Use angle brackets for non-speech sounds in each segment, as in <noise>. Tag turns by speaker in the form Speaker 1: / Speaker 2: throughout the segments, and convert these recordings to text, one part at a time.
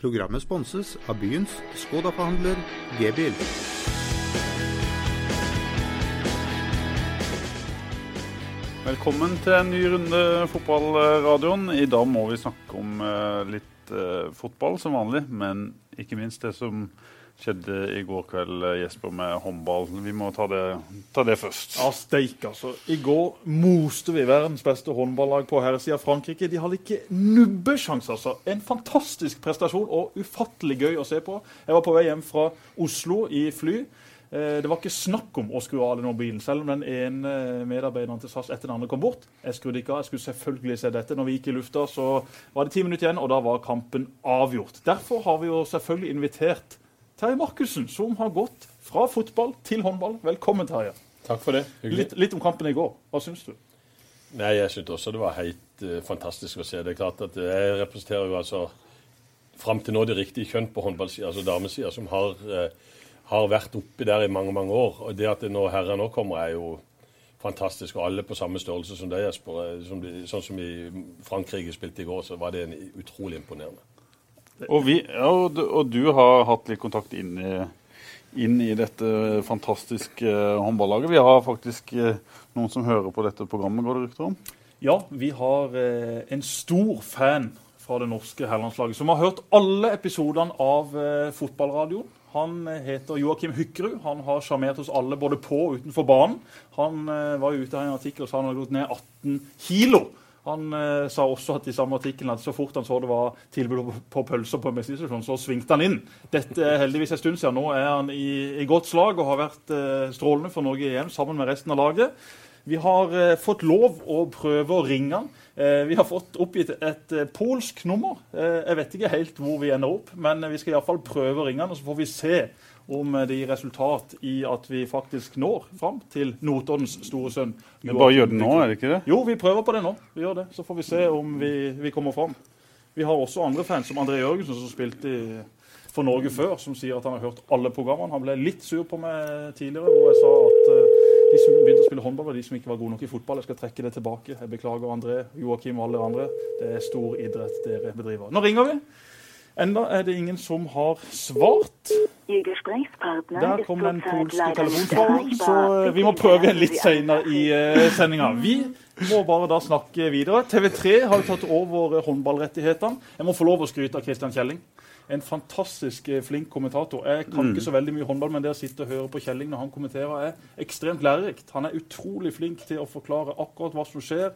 Speaker 1: Programmet sponses av byens Skoda-forhandler G-bil.
Speaker 2: Velkommen til en ny runde fotballradioen. I dag må vi snakke om eh, litt eh, fotball som vanlig, men ikke minst det som skjedde i går kveld, eh, Jesper, med håndball. Vi må ta det, ta det først.
Speaker 3: Ja, steik, altså. I går moste vi verdens beste håndballag på herresida av Frankrike. De hadde ikke nubbesjanse, altså. En fantastisk prestasjon og ufattelig gøy å se på. Jeg var på vei hjem fra Oslo i fly. Eh, Det var ikke snakk om å skru av den mobilen, selv om den ene medarbeideren til SAS etter den andre kom bort. Jeg skrudde ikke av. Jeg skulle selvfølgelig se dette. Når vi gikk i lufta, så var det ti minutter igjen, og da var kampen avgjort. Derfor har vi jo selvfølgelig invitert Terje Markussen, som har gått fra fotball til håndball. Velkommen, Terje.
Speaker 4: Takk for det.
Speaker 3: Litt, litt om kampen i går. Hva syns du?
Speaker 4: Nei, Jeg syntes også det var helt uh, fantastisk å se. Det er klart at Jeg representerer jo altså fram til nå det riktige kjønn på håndballsida, altså damesida, som har, uh, har vært oppi der i mange mange år. Og Det at det nå herrer nå kommer, er jo fantastisk. Og alle på samme størrelse som deg, Jesper. Eh, Som de, sånn som i Frankrike spilte i går, så var det en utrolig imponerende.
Speaker 2: Og, vi, ja, og, du, og du har hatt litt kontakt inn i, inn i dette fantastiske eh, håndballaget. Vi har faktisk eh, noen som hører på dette programmet, går det rykter om?
Speaker 3: Ja, vi har eh, en stor fan fra det norske herrelandslaget som har hørt alle episodene av eh, fotballradioen. Han eh, heter Joakim Hykkerud. Han har sjarmert oss alle både på og utenfor banen. Han eh, var ute i en artikkel og sa han hadde gått ned 18 kilo. Han eh, sa også at i samme artikkelen at så fort han så det var tilbud på, pølser på en bensinstasjon, så svingte han inn. Dette er heldigvis en stund siden. Nå er han i, i godt slag og har vært eh, strålende for Norge igjen sammen med resten av laget. Vi har eh, fått lov å prøve å ringe han. Eh, vi har fått oppgitt et eh, polsk nummer. Eh, jeg vet ikke helt hvor vi ender opp, men vi skal iallfall prøve å ringe han, og så får vi se om det gir resultat i at vi faktisk når fram til Notoddens store sønn.
Speaker 2: Vi bare gjør det nå, er det ikke det?
Speaker 3: Jo, vi prøver på det nå. Vi gjør det. Så får vi se om vi, vi kommer fram. Vi har også andre fans, som André Jørgensen, som spilte i, for Norge før, som sier at han har hørt alle programmene. Han ble litt sur på meg tidligere, hvor jeg sa at eh, de som begynte å spille håndball, var de som ikke var gode nok i fotball. Jeg skal trekke det tilbake. Jeg beklager André, Joakim og alle andre. Det er stor idrett dere bedriver. Nå ringer vi. Enda er det ingen som har svart. Der kom den polske telefonsvareren, så eh, vi må prøve igjen litt senere i uh, sendinga. Vi må bare da snakke videre. TV3 har jo tatt over eh, håndballrettighetene. Jeg må få lov å skryte av Christian Kjelling. En fantastisk eh, flink kommentator. Jeg kan ikke så veldig mye håndball, men det å sitte og høre på Kjelling når han kommenterer, er ekstremt lærerikt. Han er utrolig flink til å forklare akkurat hva som skjer.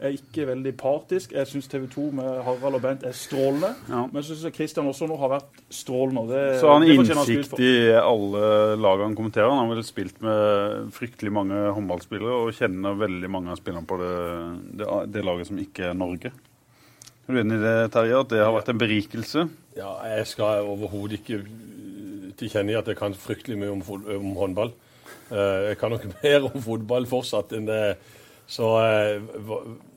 Speaker 3: Er ikke veldig partisk. Jeg syns TV 2 med Harald og Bent er strålende.
Speaker 2: Ja.
Speaker 3: Men jeg syns Kristian også nå har vært strålende. Det,
Speaker 2: Så han
Speaker 3: har
Speaker 2: innsikt i alle lagene han kommenterer. Han har vel spilt med fryktelig mange håndballspillere og kjenner veldig mange av spillerne på det, det, det laget som ikke er Norge. Er du enig i det, Terje, at det har vært en berikelse?
Speaker 4: Ja, Jeg skal overhodet ikke tilkjenne at jeg kan fryktelig mye om, om håndball. Eh, Jeg kan nok <laughs> mer om fotball fortsatt enn det. Så, eh,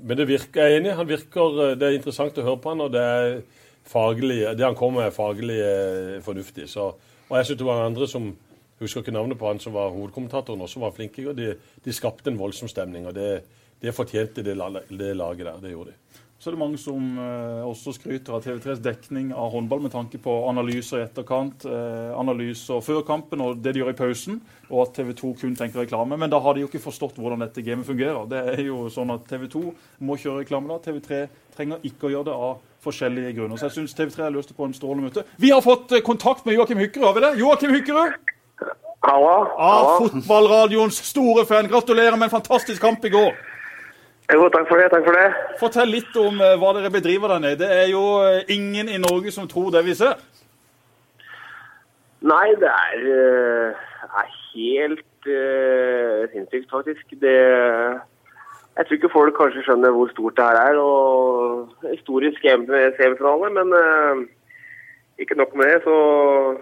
Speaker 4: men det virker, jeg er enig. Han virker, eh, Det er interessant å høre på han, og det, er faglig, det han kommer med, er faglig eh, fornuftig. Så, og jeg synes det var andre som husker ikke navnet på han som var hovedkommentatoren, også var flinke. og De, de skapte en voldsom stemning, og det, det fortjente det, det laget der. Det gjorde de.
Speaker 3: Så er det mange som eh, også skryter av TV3s dekning av håndball med tanke på analyser i etterkant, eh, analyser før kampen og det de gjør i pausen, og at TV 2 kun tenker reklame. Men da har de jo ikke forstått hvordan dette gamet fungerer. Det er jo sånn at TV 2 må kjøre reklame da. TV3 trenger ikke å gjøre det av forskjellige grunner. Så jeg syns TV3 har løst det på en strålende måte. Vi har fått eh, kontakt med Joakim Hykkerud, har vi det? Joakim Hykkerud!
Speaker 5: Halla.
Speaker 3: Av fotballradioens store fan. Gratulerer med en fantastisk kamp i går.
Speaker 5: Jo, takk for det. Takk for det.
Speaker 3: Fortell litt om eh, hva dere bedriver der nede. Det er jo eh, ingen i Norge som tror det vi ser.
Speaker 5: Nei, det er, eh, er helt uh, sinnssykt, faktisk. Det Jeg tror ikke folk kanskje skjønner hvor stort det her er. og Historisk EM- semifinale, men uh, ikke nok med det, så,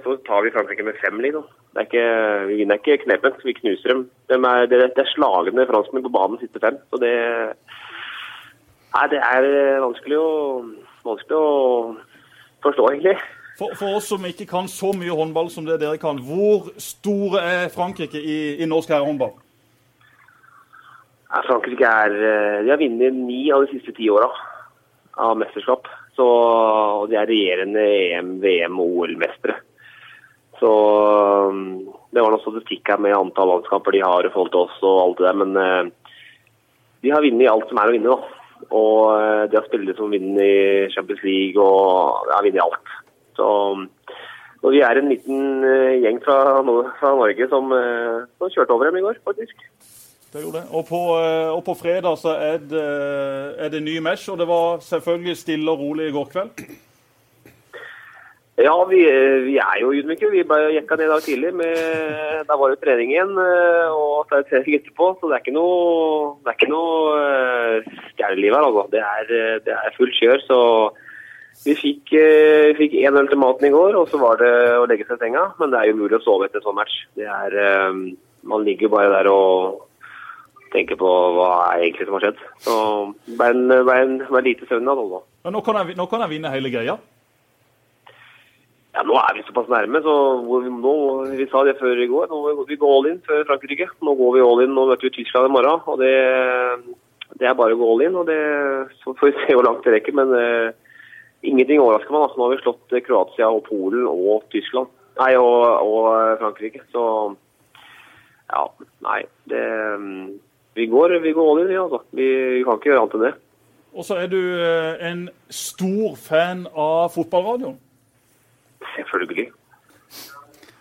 Speaker 5: så tar vi Frankrike med fem, liksom. Det er ikke, vi vinner ikke knepent, vi knuser dem. De er, det, er slagende franskmenn på banen siste fem. Så det Nei, det er eh, vanskelig å, vanskelig å forstå, egentlig.
Speaker 3: For, for oss som ikke kan så mye håndball som det dere kan, hvor store er Frankrike i, i norsk herrehåndball?
Speaker 5: Ja, Frankrike er eh, De har vunnet ni av de siste ti åra av mesterskap. Så, og de er regjerende EM, VM og OL-mestere. Så um, det var noe statistikk her med antall landskamper de har i forhold til oss og alt det der, men eh, de har vunnet alt som er å vinne, da. Og eh, de har spillere som vinner i Champions League og har vunnet alt. Så um, og vi er en liten eh, gjeng fra, fra Norge som, som kjørte over dem i går, faktisk.
Speaker 3: Det gjorde det. Og på, og på fredag så er det, er det ny match, og det var selvfølgelig stille og rolig i går kveld.
Speaker 5: Ja, vi, vi er jo ydmyke. Vi bare jekka ned i dag tidlig. Med, da var det trening igjen, eh, og så er det trening etterpå. Så det er ikke noe, det er ikke noe eh, stjerneliv her, altså. Det er, eh, det er fullt kjør. Så vi fikk, eh, vi fikk 1-0 til maten i går, og så var det å legge seg i senga. Men det er jo mulig å sove etter en sånn match. Det er, eh, man ligger bare der og tenker på hva er egentlig som har skjedd. Så det ble en, ble en, ble lite søvn det. altså.
Speaker 3: Nå kan jeg vinne hele greia.
Speaker 5: Ja, Nå er vi såpass nærme, så nå, vi sa det før i går. Nå vi går all in før Frankrike. Nå går vi all in. Nå møter vi Tyskland i morgen. og Det, det er bare å gå all in. og det, Så får vi <laughs> se hvor langt det rekker. Men uh, ingenting overrasker meg. Altså, Nå har vi slått eh, Kroatia og Polen og Tyskland. Nei, og, og eh, Frankrike. Så ja, nei. Det, mm, vi, går, vi går all in, ja, altså. Vi, vi kan ikke gjøre annet enn det.
Speaker 3: Og så er du en stor fan av fotballradioen.
Speaker 5: Selvfølgelig.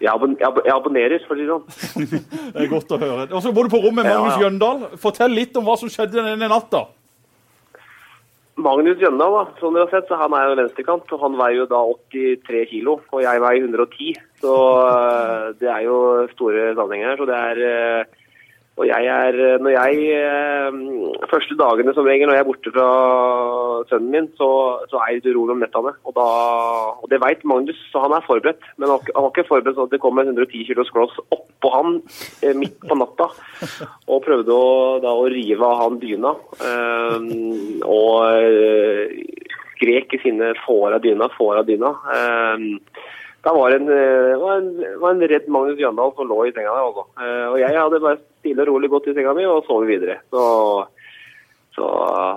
Speaker 5: Jeg, abon jeg, ab jeg abonnerer, for å si det sånn. <laughs>
Speaker 3: Det er godt å høre. Og så bor du på rommet med Magnus
Speaker 5: ja.
Speaker 3: Jøndal. Fortell litt om hva som skjedde denne natta.
Speaker 5: Magnus Jøndal, da, som dere har sett, så han er jo venstrekant, og han veier jo da 83 kilo, og jeg veier 110. Så øh, det er jo store sammenhenger her. Så det er øh, Og jeg er øh, Når jeg øh, Første dagene som regel når jeg er borte fra sønnen min, så, så er jeg litt urolig om nettene. Og, da, og det veit Magnus, så han er forberedt. Men han, var ikke- forberedt sånn at det kom en 110 kilos kloss oppå han eh, midt på natta. <laughs> Og prøvde å, da, å rive av han dyna. Um, og eh, skrek i sine 'får av dyna', 'får av dyna'. Eh, var det en, eh, var en, var en redd Magnus Jøndal som lå i senga der. Altså. Eh, og jeg hadde bare stille og rolig gått i senga mi og sovet videre. Så, så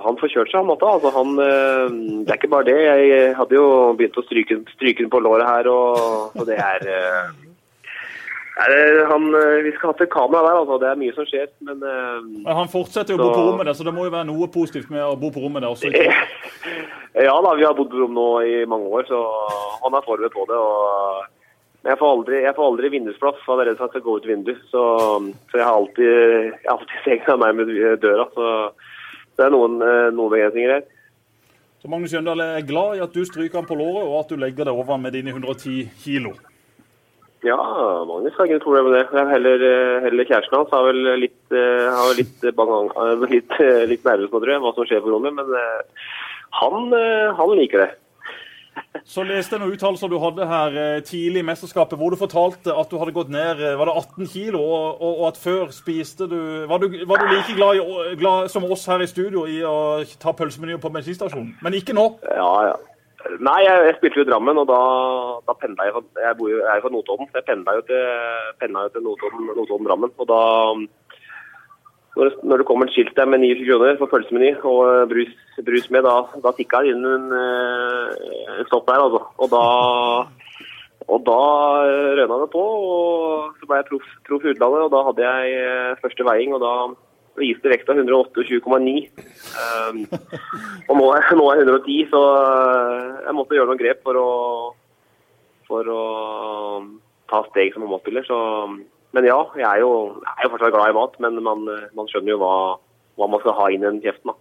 Speaker 5: han forkjørte seg, han måtte. Altså, han, eh, det er ikke bare det. Jeg hadde jo begynt å stryke, den på låret her, og, og det er eh, han, eh, Vi skal ha til kamera der, altså. Det er mye som skjer. Men
Speaker 3: uh, han fortsetter jo å bo på rommet der, så det må jo være noe positivt med å bo på rommet der også. ikke? <laughs>
Speaker 5: Ja da, vi har bodd på rom nå i mange år, så han er forberedt på det. og men jeg får aldri, jeg får aldri vindusplass, for jeg er redd for at jeg skal gå ut vinduet. Så, så jeg har alltid, jeg har alltid <laughs> senga nærmest døra. Så det er noen, eh, noen begrensninger her.
Speaker 3: Så Magnus Jøndal er glad i at du stryker han på låret, og at du legger deg over med dine 110 kilo.
Speaker 5: Ja, Magnus ikke noe problem med det. Er heller, eh, heller kjæresten hans har vel litt, eh, har vel litt, eh, litt, eh, litt nervøs nå, tror jeg, hva som skjer på rommet. Men han, han liker det.
Speaker 3: Så leste jeg noen uttalelser du hadde her tidlig i mesterskapet, hvor du fortalte at du hadde gått ned var det 18 kilo, og, og, og at før spiste du Var du, var du like glad, i, glad som oss her i studio i å ta pølsemenyer på bensinstasjonen? Men ikke nå.
Speaker 5: Ja, ja. Nei, jeg, jeg spilte jo Drammen, og da, da pendla jeg Jeg bor jo, jeg er fra Notodden, jeg pendla jo til, pendla jo til Notodden, Notodden-Drammen. Og da når, når det kom et skilt der med 29 kroner for pølsemeny og eh, brus, brus med, da, da tikka det inn en, eh, en stopp der, altså. Og da og da eh, røna det på, og så ble jeg proff utlandet. Og da hadde jeg første veiing, og da viste vekta 128,9. Um, og nå er, jeg 110, så eh, jeg måtte gjøre noen grep for å, for å ta steg som håndballspiller. Men ja, jeg er, jo, jeg er jo fortsatt glad i mat, men man, man skjønner jo hva, hva man skal ha inn i kjeften. da.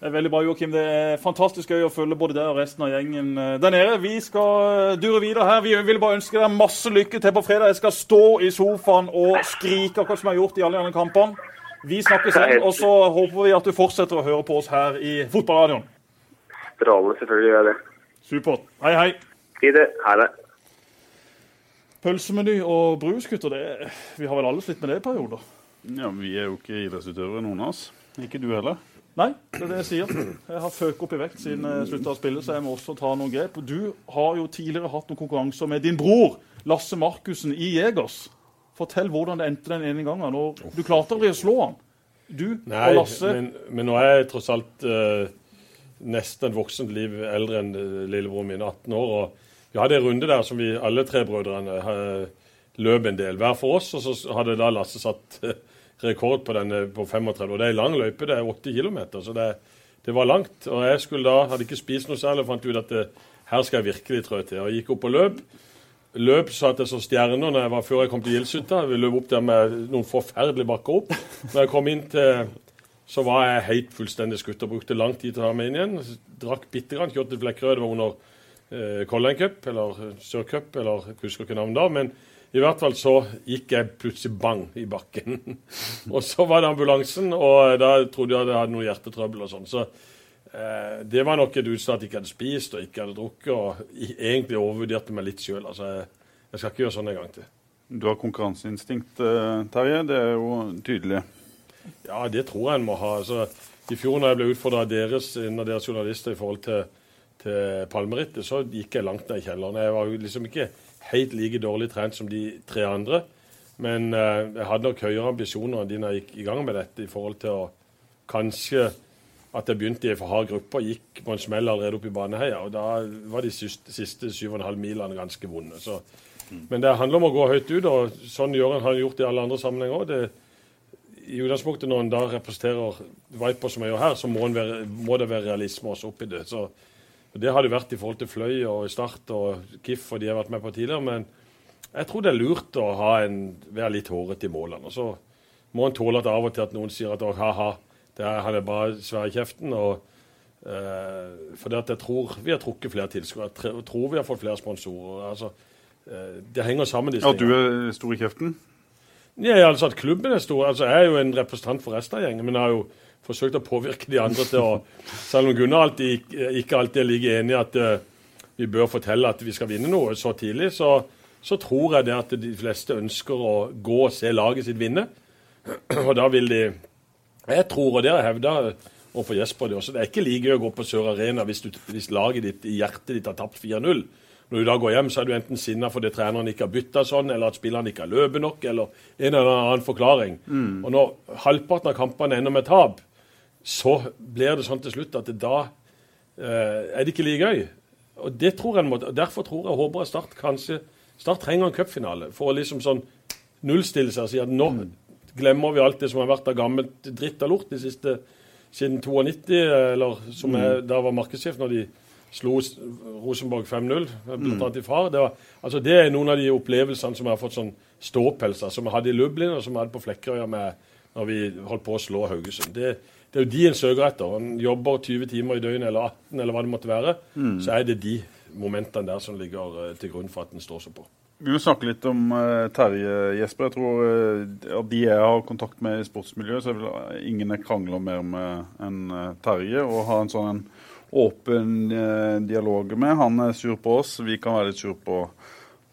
Speaker 3: Det er veldig bra, Joakim. Det er fantastisk gøy å følge både deg og resten av gjengen eh, der nede. Vi skal dure videre her. Vi vil bare ønske deg masse lykke til på fredag. Jeg skal stå i sofaen og skrike akkurat som jeg har gjort i alle de andre kampene. Vi snakkes igjen, og så håper vi at du fortsetter å høre på oss her i Fotballradioen.
Speaker 5: Strålende, selvfølgelig gjør jeg det.
Speaker 3: Supert. Hei, hei.
Speaker 5: Si det. Hei, det.
Speaker 3: Pølsemeny og brus, gutter. Det, vi har vel alle slitt med det i perioder?
Speaker 2: Ja, men Vi er jo ikke idrettsutøvere, noen av oss. Ikke du heller.
Speaker 3: Nei, det er det jeg sier. Jeg har føket opp i vekt siden jeg slutta å spille, så jeg må også ta noen grep. Du har jo tidligere hatt noen konkurranser med din bror Lasse Markussen i Jegers. Fortell hvordan det endte den ene gangen. Og du klarte aldri å slå han. Du
Speaker 4: Nei,
Speaker 3: og Lasse
Speaker 4: men, men nå er jeg tross alt eh, nesten voksent liv eldre enn eh, lillebroren min, 18 år. og Vi hadde en runde der som vi alle tre brødrene eh, løp en del, hver for oss. Og så hadde da Lasse satt eh, rekord på denne på 35. Og det er lang løype, det er 80 km, så det, det, var langt. Og jeg skulle da, hadde ikke spist noe særlig og fant ut at det, her skal jeg virkelig trø til. Og gikk opp og løp. Løp så at jeg så stjerner når jeg var før jeg kom til Gilshytta. Vi løp opp der med noen forferdelige bakker opp. Når jeg kom inn til så var jeg helt fullstendig skutt og brukte lang tid til å ta meg inn igjen. Drakk bitte grann, kjørte til Flekkerøy. Det var under eh, Cup, eller Sør Cup eller jeg husker ikke navnet da. Men i hvert fall så gikk jeg plutselig bang i bakken. <laughs> og så var det ambulansen, og da trodde jeg at jeg hadde noe hjertetrøbbel og sånn. Så eh, det var nok et utslag at jeg ikke hadde spist og ikke hadde drukket, og egentlig overvurderte meg litt sjøl. Altså, jeg, skal ikke gjøre sånn en gang til.
Speaker 2: Du har konkurranseinstinkt, eh, Terje. Det er jo tydelig.
Speaker 4: Ja, det tror jeg en må ha. Altså, I fjor når jeg ble utfordra av deres, deres journalister i forhold til, til palmerittet, så gikk jeg langt ned i kjelleren. Jeg var liksom ikke helt like dårlig trent som de tre andre. Men eh, jeg hadde nok høyere ambisjoner enn de når jeg gikk i gang med dette, i forhold til å kanskje at jeg begynte i en for hard gruppe og gikk på en smell allerede opp i Baneheia. Og da var de siste, siste 7,5 milene ganske vonde. Så. Men det handler om å gå høyt ut, og sånn gjør en har gjort i alle andre sammenhenger òg i utgangspunktet når en da representerer Viper som jeg gjør her, så må, være, må, det være realisme også oppi det. Så, det har det vært i forhold til Fløy og Start og KIF og de har vært med på tidligere. Men jeg tror det er lurt å en, være litt hårete i målene. Og så må en tåle at av og til at noen sier at ha-ha, han er bare svær i kjeften. og Uh, for jeg tror vi har trukket flere tilskuere. Jeg tror vi har fått flere sponsorer. Altså, eh, det henger sammen.
Speaker 2: Ja, du er stor i kjeften?
Speaker 4: Ja, altså at klubben er stor. Altså, Jeg er jo en representant for resten av gjengen, men jeg har jo forsøkt å påvirke de andre til å <laughs> Selv om Gunnar alltid, ikke alltid er like enig i at uh, vi bør fortelle at vi skal vinne noe så tidlig, så, så, tror jeg det at de fleste ønsker å gå og se laget sitt vinne. <clears throat> Og da vil de Jeg tror, og det har jeg hevda overfor Jesper, det også, det er ikke like gøy å gå på Sør Arena hvis, du, hvis laget ditt i hjertet ditt har tapt 4-0. Når du da går hjem, så er du enten sinna fordi treneren ikke har bytta sånn, eller at spillerne ikke har løpet nok, eller en eller annen forklaring. Mm. Og når halvparten av kampene ender med tap, så blir det sånn til slutt at da eh, er det ikke like gøy. Og det tror jeg må, Derfor tror jeg håper jeg Start kanskje Start trenger en cupfinale for å liksom sånn nullstille seg og si at nå mm. Glemmer vi alt det som har vært av gammelt dritt og lort de siste siden 92, eller som mm. jeg, da var markedssjef når de slo Rosenborg 5-0, blant annet i far. Det, var, altså det, er noen av de opplevelsene som jeg har fått sånn ståpelser, som jeg hadde i Lublin og som jeg hadde på Flekkerøya når vi holdt på å slå Haugesund. Det, det er jo de en søker etter. Han jobber 20 timer i døgnet eller 18 eller hva det måtte være. Mm. Så er det de momentene der som ligger uh, til grunn for at en står så på.
Speaker 2: Vi må snakke litt om uh, Terje Jesper. Jeg tror uh, av de jeg har kontakt med i sportsmiljøet, så er vel ingen jeg krangler mer med enn Terje. Og har en sånn en åpen eh, dialog med. Han er sur på oss, vi kan være litt sur på,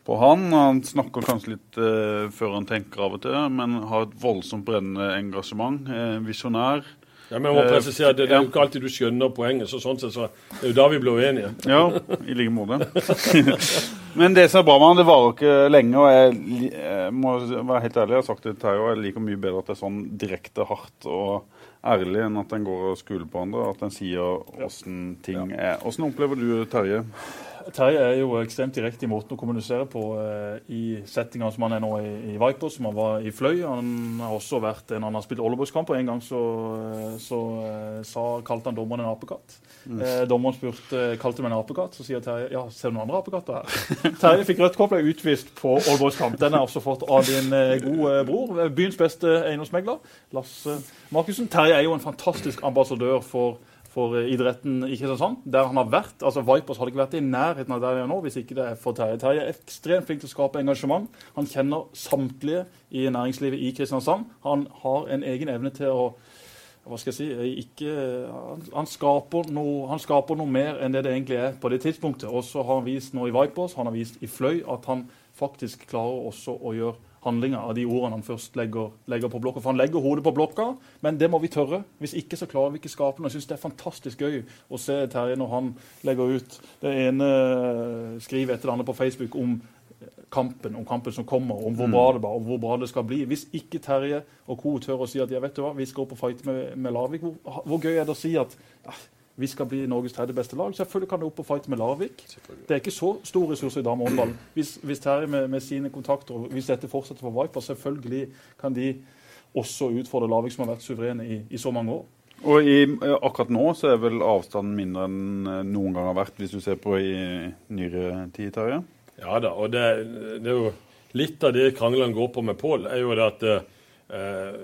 Speaker 2: på han. Han snakker kanskje litt eh, før han tenker av og til, men har et voldsomt brennende engasjement. Eh, visjonær.
Speaker 4: Ja, men jeg må eh, presisere, det, det, er jo ikke alltid du skjønner poenget. så sånn sett så Det er jo da vi blir uenige.
Speaker 2: Ja, i like måte. <laughs> men det som er bra med han, det varer ikke lenge. og jeg, jeg må være helt ærlig, jeg har sagt det til Terje, jeg liker mye bedre at det er sånn direkte hardt. og ærlig enn at en går og skuler på andre. At en sier åssen ting er. Åssen opplever du Terje?
Speaker 3: Terje er jo ekstremt direkte i måten å kommunisere på eh, i settinga som han er nå i, i Vipers, som han var i Fløy. Han har også vært en han har spilt Ollebrukskamp, og en gang så, så, så eh, sa, kalte han dommeren en apekatt. Mm. Eh, dommeren spurte kalte meg en apekatt, så sier Terje ja, ser du noen andre apekatter her? <laughs> Terje fikk rødt kort, ble utvist på Ollebrukskamp. Den er også fått av din eh, gode bror, byens beste eiendomsmegler, Lasse Markussen. Terje er jo en fantastisk ambassadør for for idretten i Kristiansand. Der han har vært. altså Vipers hadde ikke vært i nærheten av der han er nå hvis ikke det er for Terje. Terje er ekstremt flink til å skape engasjement. Han kjenner samtlige i næringslivet i Kristiansand. Han har en egen evne til å hva skal jeg si, ikke, han, han, skaper noe, han, skaper noe, mer enn det det egentlig er på det tidspunktet. Og så har han vist nå i Vipers, han har vist i Fløy, at han faktisk klarer også å gjøre handlinga av de ordene han først legger, legger, på blokka. For han legger hodet på blokka, men det må vi tørre. Hvis ikke så klarer vi ikke skape noe. Jeg syns det er fantastisk gøy å se Terje når han legger ut det ene skrivet etter det andre på Facebook om kampen, om kampen som kommer, om hvor mm. bra det var, og hvor bra det skal bli. Hvis ikke Terje og co. tør å si at ja, vet du hva, vi skal opp og fighte med, med Lavik, hvor, hvor, gøy er det å si at ja, vi skal bli Norges tredje beste lag. Selvfølgelig kan det opp og fighte med Larvik. Det er ikke så store ressurser i damehåndball. Hvis, hvis Terje med, med, sine kontakter, og hvis dette fortsetter for Viper, selvfølgelig kan de også utfordre Larvik, som har vært suverene i, i så mange år.
Speaker 2: Og i, akkurat nå så er vel avstanden mindre enn noen gang har vært, hvis du ser på i nyere tid, Terje?
Speaker 4: Ja da, og det, det, er jo litt av det kranglene går på med Pål, er jo det at eh,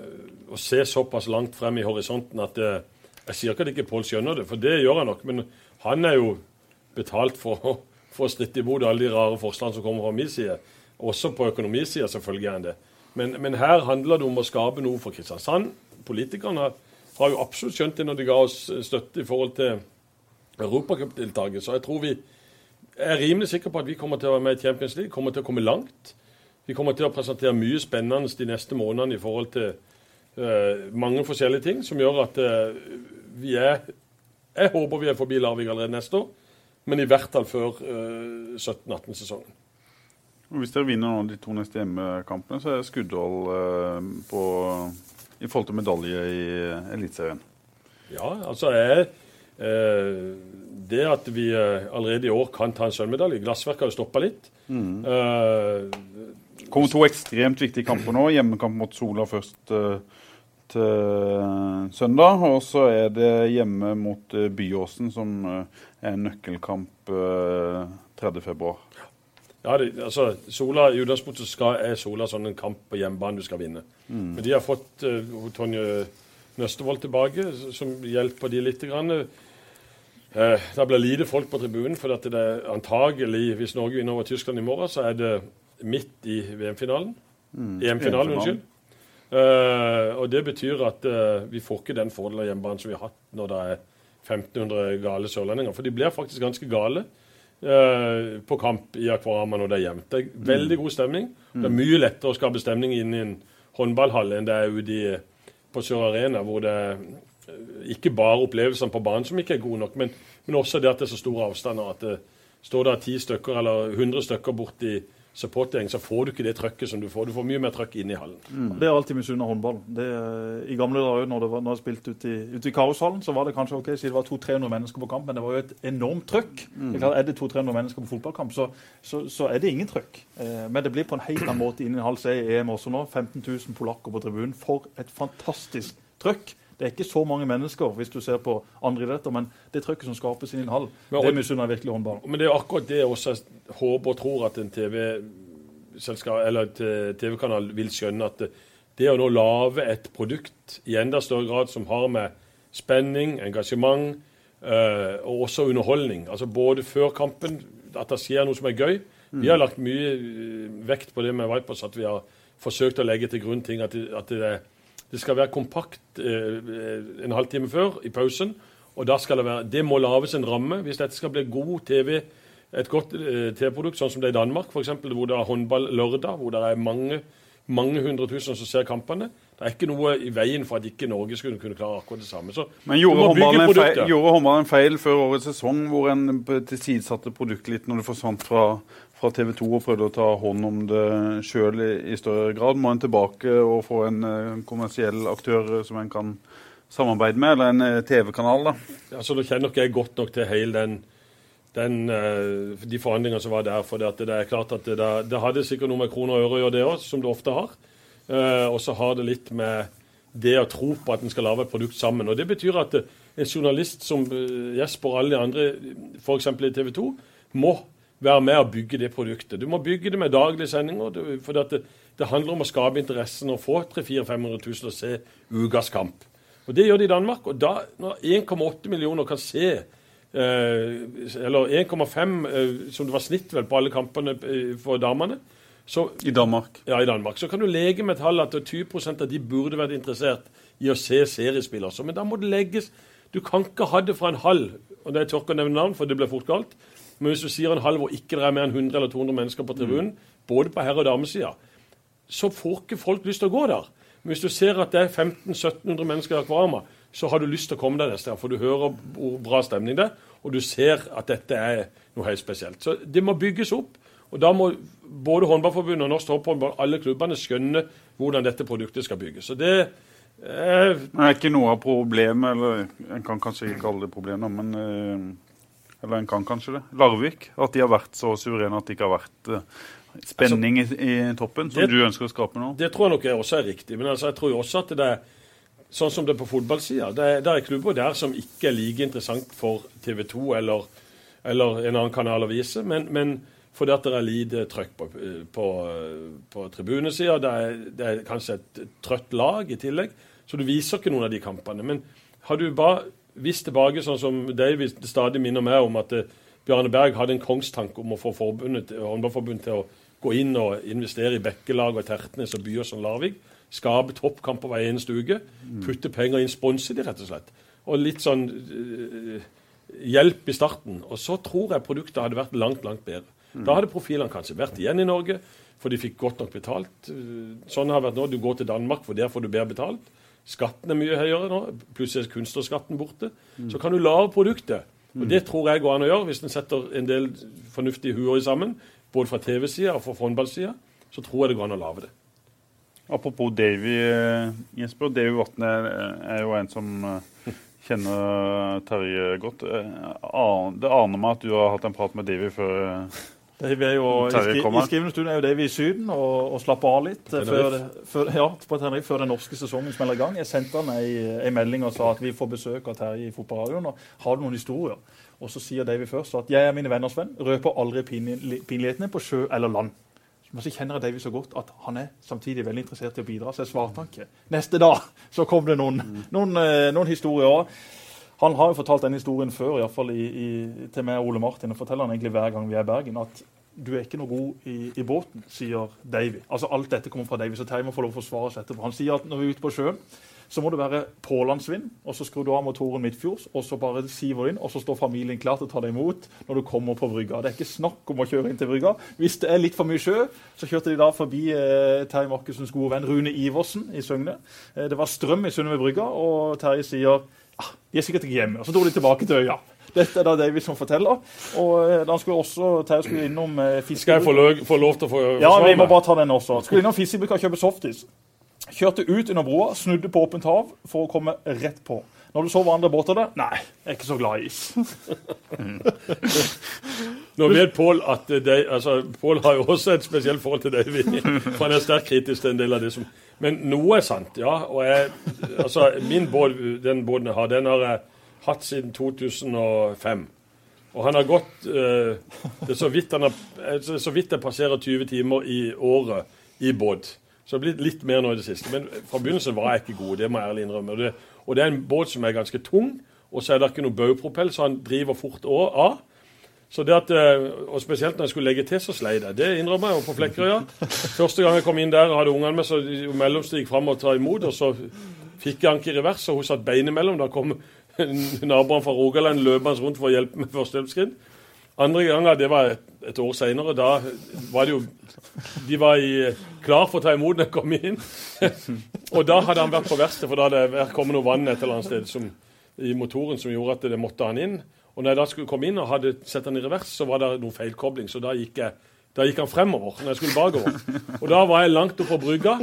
Speaker 4: å se såpass langt frem i horisonten at eh, Jeg sier ikke at ikke Pål skjønner det, for det gjør han nok. Men han er jo betalt for, for å stritte imot alle de rare forslagene som kommer fra min side. Også på økonomisida, selvfølgelig er han det. Men, men, her handler det om å skape noe for Kristiansand. Politikerne har, jo absolutt skjønt det når de ga oss støtte i forhold til europacupdeltaket. Så jeg tror vi er rimelig sikre på at vi kommer til å være med i Champions League, kommer til å komme langt. Vi kommer til å presentere mye spennende de neste månedene i forhold til mange forskjellige ting som gjør at uh, vi er Jeg håper vi er forbi Larvik allerede neste år, men i hvert fall før uh, 17-18-sesongen.
Speaker 2: Hvis dere vinner de to neste hjemmekampene, så er Skuddal på i forhold til medalje i Eliteserien.
Speaker 4: Ja, altså jeg det at vi allerede i år kan ta en sølvmedalje Glassverket har jo stoppa litt. Mm.
Speaker 2: Eh, kommer to ekstremt viktige kamper nå. Hjemmekamp mot Sola først uh, søndag. Og så er det hjemme mot uh, Byåsen, som er en nøkkelkamp 30.2.
Speaker 4: Ja, det, altså, Sola, I utgangspunktet skal, er Sola sånn en kamp på hjemmebane du skal vinne. Mm. Men de har fått Tonje Nøstevold tilbake, som hjelper de litt. Grann. Det blir lite folk på tribunen, for det er antagelig, hvis Norge vinner over Tyskland i morgen, så er det midt i VM-finalen. Mm, EM-finalen, unnskyld. Uh, og Det betyr at uh, vi får ikke den fordelen av hjemmebane som vi har hatt når det er 1500 gale sørlendinger. For de blir faktisk ganske gale uh, på kamp i Akvarama når det er jevnt. Det er mm. veldig god stemning. Mm. Det er mye lettere å skape stemning inne i en håndballhall enn det er ute i, på Sør Arena, hvor det er ikke bare opplevelsene på banen som ikke er gode nok, men, men også det at det er så store avstander. at det Står det ti stykker eller 100 stykker borti supportgjeng, så får du ikke det trøkket som du får. Du får mye mer trøkk inne i hallen.
Speaker 3: Mm. Det er alltid misunna håndball. Det, I gamle dager når det var, når jeg spilte ute i, ut i Kaoshallen, så var det kanskje ok, siden det var 200-300 mennesker på kamp, men det var jo et enormt trøkk. Mm. Det er, er det 200-300 mennesker på fotballkamp, så, så, så, er det ingen trøkk. Eh, men det blir på en helt annen måte inne i en halv C i EM også nå. 15 000 polakker på tribunen. For et fantastisk trøkk. Det er ikke så mange mennesker hvis du ser på andre idretter, men det trykket som skapes i en hall, men, det misunner virkelig håndballen.
Speaker 4: Men det er akkurat det jeg også håper og tror at en TV-kanal TV vil skjønne. At det, det å nå lage et produkt i enda større grad som har med spenning, engasjement øh, og også underholdning Altså både før kampen, at det skjer noe som er gøy. Mm. Vi har lagt mye øh, vekt på det med Vipers, at vi har forsøkt å legge til grunn ting. At det, at det er det skal være kompakt eh, en halvtime før, i pausen. og da skal Det være, det må lages en ramme. Hvis dette skal bli god TV, et godt eh, TV-produkt, sånn som det er i Danmark, for eksempel, hvor det er håndball lørdag, hvor det er mange, mange hundre tusen som ser kampene. Det er ikke noe i veien for at ikke Norge skulle kunne klare akkurat det samme. Så,
Speaker 2: Men gjorde håndballen en, feil før årets sesong, hvor en tilsidesatte produktet litt når det forsvant fra fra TV 2 og prøvde å ta hånd om det sjøl i, større grad? Må en tilbake og få en uh, kommersiell aktør som en kan samarbeide med, eller en uh, TV-kanal? da?
Speaker 4: Altså, Nå kjenner nok jeg godt nok til hele den, den de forhandlingene som var der. For det, det, er klart at det, det, hadde sikkert noe med kroner og øre å gjøre, det òg, som det ofte har. og så har det litt med det å tro på at en skal lage et produkt sammen. Og Det betyr at en journalist som Jesper og alle de andre, f.eks. i TV 2, må være med og bygge det produktet. Du må bygge det med daglige sendinger. for det, det, handler om å skape interessen og få 300 000-500 000 til å se ukas kamp. Og Det gjør de i Danmark. og da, Når 1,8 millioner kan se eh, Eller 1,5, eh, som det var snitt vel på alle kampene eh, for damene
Speaker 2: så, I Danmark?
Speaker 4: Ja, i Danmark. Så kan du leke med tallet at 20% av de burde vært interessert i å se seriespill også. Men da må det legges Du kan ikke ha det fra en halv, og det er tørke å nevne navn, for det blir fort galt men hvis du sier en halv hvor ikke det er mer enn 100 eller 200 mennesker på tribunen, mm. både på herre- og damesida, så får ikke folk lyst til å gå der. Men hvis du ser at det er 1500-1700 mennesker i Akvarama, så har du lyst til å komme deg et sted, For du hører hvor bra stemning det er, og du ser at dette er noe helt spesielt. Så det må bygges opp. Og da må både Håndballforbundet og Norsk Topphåndball, alle klubbene, skjønne hvordan dette produktet skal bygges. Så det
Speaker 2: er... Det er ikke noe av problemet, eller en kan kanskje ikke kalle det problem, men eh, Eller en kan kanskje det. Larvik. At de har vært så suverene at det ikke har vært uh, spenning i, i toppen, som
Speaker 4: det-
Speaker 2: du ønsker å skape nå.
Speaker 4: Det tror jeg nok også er riktig. Men altså, jeg tror jo også at det er sånn som det er på fotballsida. Det, det er klubber der som ikke er like interessant for TV 2 eller, eller en annen kanal å vise. Men, men fordi at det er lite trøkk på, på, på tribunesida. Det, det er kanskje et trøtt lag i tillegg. Så du viser ikke noen av de kampene. Men har du bare visst tilbake, sånn som David stadig minner meg om at eh, Bjarne Berg hadde en kongstanke om å få forbundet, håndballforbundet til å gå inn og investere i Bekkelag og Tertnes og byer som Larvik. Skape toppkamper hver eneste uke. Putte penger inn, sponse de, rett og slett. Og litt sånn eh, hjelp i starten. Og så tror jeg produktet hadde vært langt, langt bedre. Da hadde profilene kanskje vært igjen i Norge, for de fikk godt nok betalt. Eh, Sånn har det vært nå. Du går til Danmark, for der får du bedre betalt. Skatten er mye høyere nå. Plutselig er kunstnerskatten borte. Så kan du lage produktet. Og Det tror jeg går an å gjøre hvis en setter en del fornuftige huer sammen. Både fra TV-sida og fra håndballsida. Så tror jeg det går an å lage det.
Speaker 2: Apropos Davy, eh, Jesper. Davy Vatne er, er jo en som eh, kjenner Terje godt. Eh, Det aner meg at du har hatt en prat med Davy før.
Speaker 3: Davy er jo, i, skri,
Speaker 2: kommer.
Speaker 3: I skrivende stund er jo Davy i Syden og, og slapper av litt før, før, ja, på Tenerife før den norske sesongen smeller i gang. Jeg sendte han ei, melding og sa at vi får besøk av Terje i Fotballradioen. og Har du noen historier? Og så sier Davy først at jeg er mine venners venn, røper aldri pinlighetene på sjø eller land. Men så kjenner jeg Davy så godt at han er samtidig veldig interessert i å bidra, så jeg svarte han ikke. Neste dag så kom det noen, noen, eh, noen historier. Han har jo fortalt den historien før, i hvert fall i, i, til meg og Ole Martin. og forteller han egentlig hver gang vi er i Bergen, at du er ikke noe god i, i båten, sier Davy. Altså Alt dette kommer fra Davy, så Terje må få lov å forsvare seg etterpå. Han sier at når vi er ute på sjøen, så må det være pålandsvind, og så skrur du av motoren midtfjords, og så bare siver du inn, og så står familien klar til å ta deg imot når du kommer på brygga. Det er ikke snakk om å kjøre inn til brygga. Hvis det er litt for mye sjø, så kjørte de da forbi eh, Terje Markusens gode venn Rune Iversen i Søgne. Eh, det var strøm i Sunnive brygga, og Terje sier de er sikkert ikke hjemme. Og så dro de tilbake til øya. Dette er da David som forteller. Og eh, da skulle også Terje skulle innom eh,
Speaker 4: Skal jeg få lov, få lov til å få
Speaker 3: Ja, vi må bare ta den også. Skulle innom fiskebrygga og kjøpe softis. Kjørte ut under broa, snudde på åpent hav for å komme rett på. Når du så andre båter der Nei, jeg er ikke så glad i is. <laughs>
Speaker 4: Nå vet Pål at de, altså, Pål har jo også et spesielt forhold til Davy. For han er sterkt kritisk til en del av det som Men noe er sant, ja. Og jeg, altså, min båt, den båten jeg har, den har jeg hatt siden 2005. Og han har gått uh, Det er så vidt, han har, altså, så vidt jeg passerer 20 timer i året i båt. Så det har blitt litt mer nå i det siste. Men fra begynnelsen var jeg ikke god, det må jeg ærlig innrømme. Og det, og det er en båt som er ganske tung, og så er det ikke noe baugpropell, så han driver fort av. Så det at, eh, og Spesielt når jeg skulle legge til, så sleit jeg. Det innrømmer jeg på Flekkerøya. Første gang jeg kom inn der og hadde ungene med, så gikk fram og ta imot. Og så fikk jeg anker i revers, og hun satt beinet imellom. Da kom <laughs> naboene fra Rogaland løpende rundt for å hjelpe med førstehjelpsskritt. Andre ganger, det var et, år seinere, da var det jo De var i, klar for å ta imot når jeg kom inn. <laughs> og da hadde han vært på verkstedet, for da hadde det kommet noe vann et eller annet sted som, i motoren som gjorde at det måtte han inn. Og når jeg da skulle komme inn og hadde sett han i revers, så var det noe feilkobling. Så da gikk, jeg, da gikk han fremover når jeg skulle bakover. Og da var jeg langt oppe på brygga,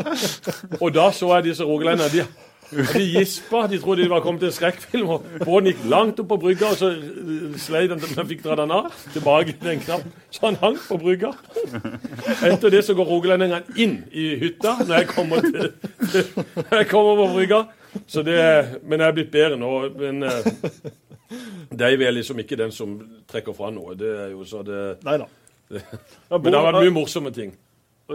Speaker 4: og da så jeg disse rogalenderne. De, gispa. De trodde de var kommet til en skrekkfilm. og Båten gikk langt opp på brygga, og så slei den, til jeg fikk dra den av. Tilbake til en knapp. Så han hang på brygga. Etter det så går rogalendingene inn i hytta når jeg kommer, til, når jeg kommer på brygga. Så det, men jeg er blitt bedre nå. Men eh, Dave er liksom ikke den som trekker fra noe. Det er jo så det
Speaker 3: Nei da.
Speaker 4: Men det har vært mye morsomme ting.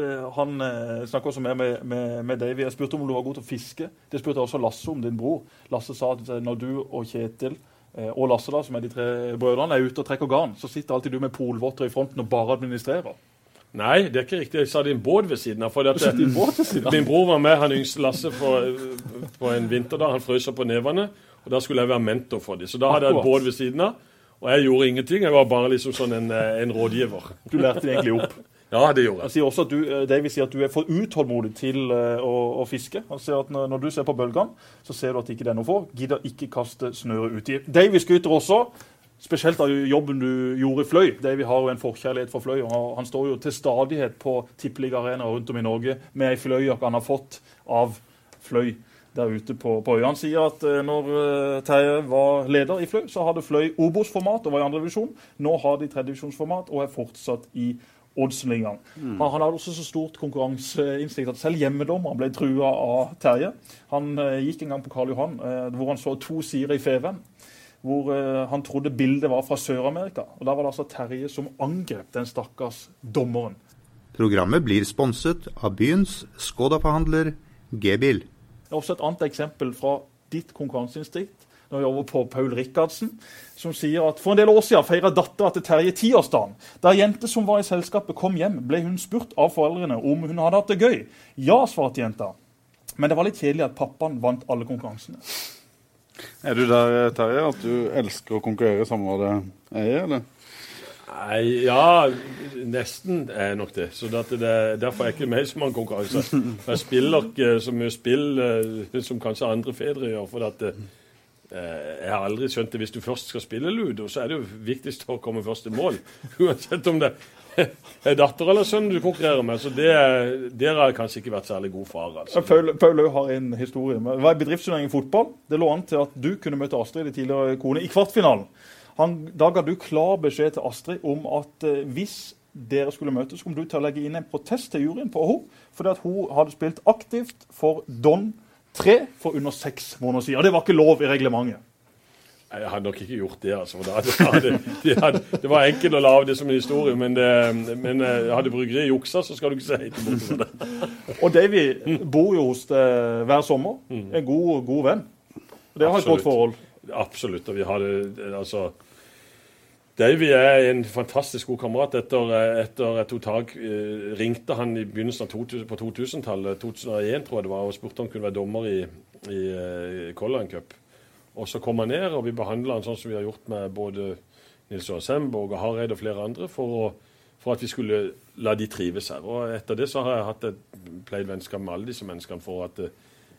Speaker 3: Eh, Han eh, snakker også med, med, med, med Davy. Jeg spurte om du var god til å fiske. Det spurte også Lasse om, din bror. Lasse sa at eh, når du og Kjetil og Lasse, da, som er de tre brødrene, er ute og trekker garn, så sitter alltid du med polvotter i fronten og bare administrerer.
Speaker 4: Nei, det er ikke riktig. Jeg sa din en båt ved siden av. For at,
Speaker 3: en.
Speaker 4: Min bror var med, han yngste Lasse, på, på en vinter da. Han frøs opp på nevene, og da skulle jeg være mentor for dem. Så da hadde jeg
Speaker 3: Akkurat.
Speaker 4: båt ved siden av, og jeg gjorde ingenting. Jeg var bare liksom sånn en, en rådgiver.
Speaker 3: Du lærte det egentlig opp.
Speaker 4: Ja, det gjorde jeg.
Speaker 3: Han sier også at du, David sier at du er for utålmodig til eh, å, å fiske. Han sier at når, du ser på bølgene, så ser du at ikke det er noe for. Gidder ikke kaste snøret uti. Davy skryter også spesielt av jobben du gjorde i Fløy. Davy har jo en forkjærlighet for Fløy. og Han, står jo til stadighet på tippeligaarenaer rundt om i Norge med ei fløyjakke han har fått av Fløy. der ute på, på øya. Han sier at eh, når eh, Terje var leder i Fløy, så hadde Fløy Obos-format og var i andredivisjon. Nå har de tredjedivisjonsformat og er fortsatt i Oddsenligaen. Han, han hadde også så stort konkurranseinstinkt at selv hjemmedommeren ble trua av Terje. Han eh, gikk en gang på Karl Johan eh, hvor han så to sider i Feven. Hvor eh, han trodde bildet var fra Sør-Amerika. Og Da var det altså Terje som angrep den stakkars dommeren.
Speaker 1: Programmet blir sponset av byens Skoda-forhandler G-bil.
Speaker 3: Det er også et annet eksempel fra ditt konkurranseinstinkt. Nå er vi over på Paul Rikardsen, som sier at for en del år siden feira dattera til Terje tiårsdagen. Da ei jente som var i selskapet kom hjem, ble hun spurt av foreldrene om hun hadde hatt det gøy. Ja, svarte jenta. Men det var litt kjedelig at pappaen vant alle konkurransene.
Speaker 2: Er du der, Terje, at du elsker å konkurrere samme hva det er, eller?
Speaker 4: Nei, ja, nesten er nok det. Så det, det, Derfor er jeg ikke med i så mange konkurranser. Jeg spiller ikke så mye spill eh, som kanskje andre fedre gjør. for at eh, jeg har aldri skjønt det. Hvis du først skal spille ludo, så er det jo viktigst å komme først til mål. <laughs> Uansett om det er datter eller sønn du konkurrerer med. Så det, der har jeg kanskje ikke vært særlig god far. altså.
Speaker 3: Paul, Paul har en historie. Det var en bedriftsturnering i fotball. Det lå an til at du kunne møte Astrid, din tidligere kone, i kvartfinalen. Han, da ga du klar beskjed til Astrid om at eh, hvis dere skulle møtes, kom du til å legge inn en protest til juryen på henne. Fordi at hun hadde spilt aktivt for Don 3 for under seks måneder siden. Det var ikke lov i reglementet.
Speaker 4: Nei, Jeg hadde nok ikke gjort det. altså. da hadde, de hadde, Det var enkelt å lage det som en historie, men, det, men eh, hadde bryggeriet juksa, så skal du ikke si helt det.
Speaker 3: Og Davy bor jo hos deg hver sommer. En god, god venn. Dere har et godt forhold.
Speaker 4: Absolutt. og vi har det, altså... Davy er en fantastisk god kamerat. Etter, etter jeg tok tak, eh, ringte han i begynnelsen av 2000, på 2000-tallet, 2001 tror jeg det var, og spurte om han kunne være dommer i, i, i Color Line Cup. Og så kom han ned, og vi behandla han sånn som vi har gjort med både Nils Johan Semborg og Hareid og flere andre, for, å, for at vi skulle la de trives her. Og etter det så har jeg hatt et pleid vennskap med alle disse menneskene for at eh,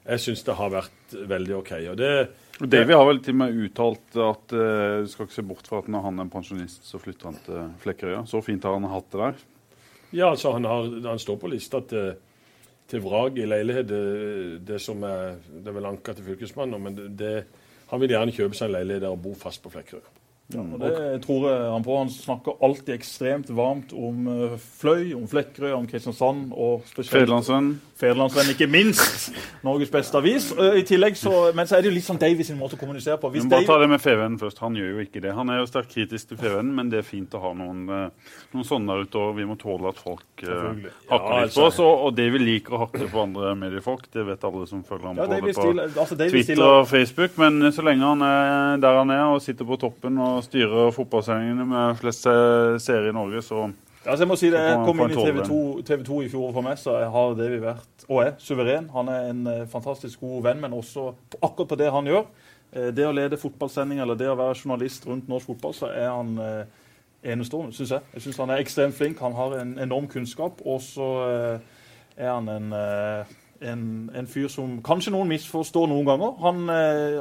Speaker 4: jeg syns det har vært veldig OK. Og det,
Speaker 2: Davy har vel til og med uttalt at eh, du skal ikke se bort fra at når han er pensjonist, så flytter han til Flekkerøya. Så fint har han hatt det der.
Speaker 4: Ja, altså han, har, han står på lista til, til vrak i leilighet. Det, det som er, det er vel anka til Fylkesmannen, men det, det, han vil gjerne kjøpe seg en leilighet der og bo fast på Flekkerøy.
Speaker 3: Og det tror jeg han på. Han snakker alltid ekstremt varmt om eh, Fløy, om Flekkerøy, om Kristiansand og
Speaker 2: Federlandsvenn.
Speaker 3: Federlandsvenn, ikke minst. Norges beste avis. Eh, I tillegg så, Men så er det jo litt sånn Davy sin måte å kommunisere på. Hvis
Speaker 2: Men bare ta det med FVN først. Han gjør jo ikke det. Han er jo sterkt kritisk til FVN, men det er fint å ha noen, eh, noen sånne der ute. Og vi må tåle at folk
Speaker 3: uh,
Speaker 2: hakker
Speaker 4: Ja,
Speaker 2: litt
Speaker 4: altså.
Speaker 2: på oss. Og, og det vi liker å hakke på andre mediefolk, det vet alle som følger ham
Speaker 3: ja,
Speaker 2: på, på
Speaker 3: altså
Speaker 2: Twitter og Facebook. Men så lenge han er der han er og sitter på toppen og styrer fotballsendingene med flest se- seere i Norge, så
Speaker 3: altså jeg må si det, jeg kom inn i TV 2, TV 2 i fjor for meg, så jeg har Davy vært, og er, suveren. Han er en eh, fantastisk god venn, men også på, akkurat på det han gjør. Eh, det å lede fotballsending eller det å være journalist rundt norsk fotball, så er han eh, enestående, syns jeg. Jeg syns han er ekstremt flink. Han har en enorm kunnskap, og så er han en en, en fyr som kanskje noen misforstår noen ganger. Han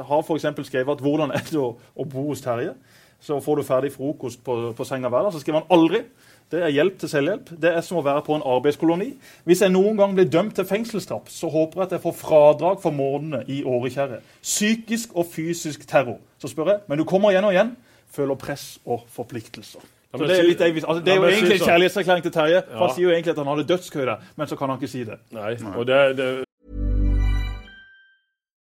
Speaker 3: har f.eks. skrevet at 'hvordan er det å, å bo hos Terje'? Så får du ferdig frokost på, på senga hver dag. Så skriver han aldri. Det er hjelp til selvhjelp. Det er som å være på en arbeidskoloni. Hvis jeg noen gang blir dømt til fengselsstraff, så håper jeg at jeg får fradrag for månedene i Årekjerre. Psykisk og fysisk terror. Så spør jeg, men du kommer igjen og igjen. Føler press og forpliktelser.
Speaker 4: Ja,
Speaker 3: det er, litt, altså, det er jo egentlig en
Speaker 4: sånn.
Speaker 3: kjærlighetserklæring til Terje. for Han sier jo egentlig at han hadde dødskø der, men så kan han ikke si det.
Speaker 4: Nei, og det, det,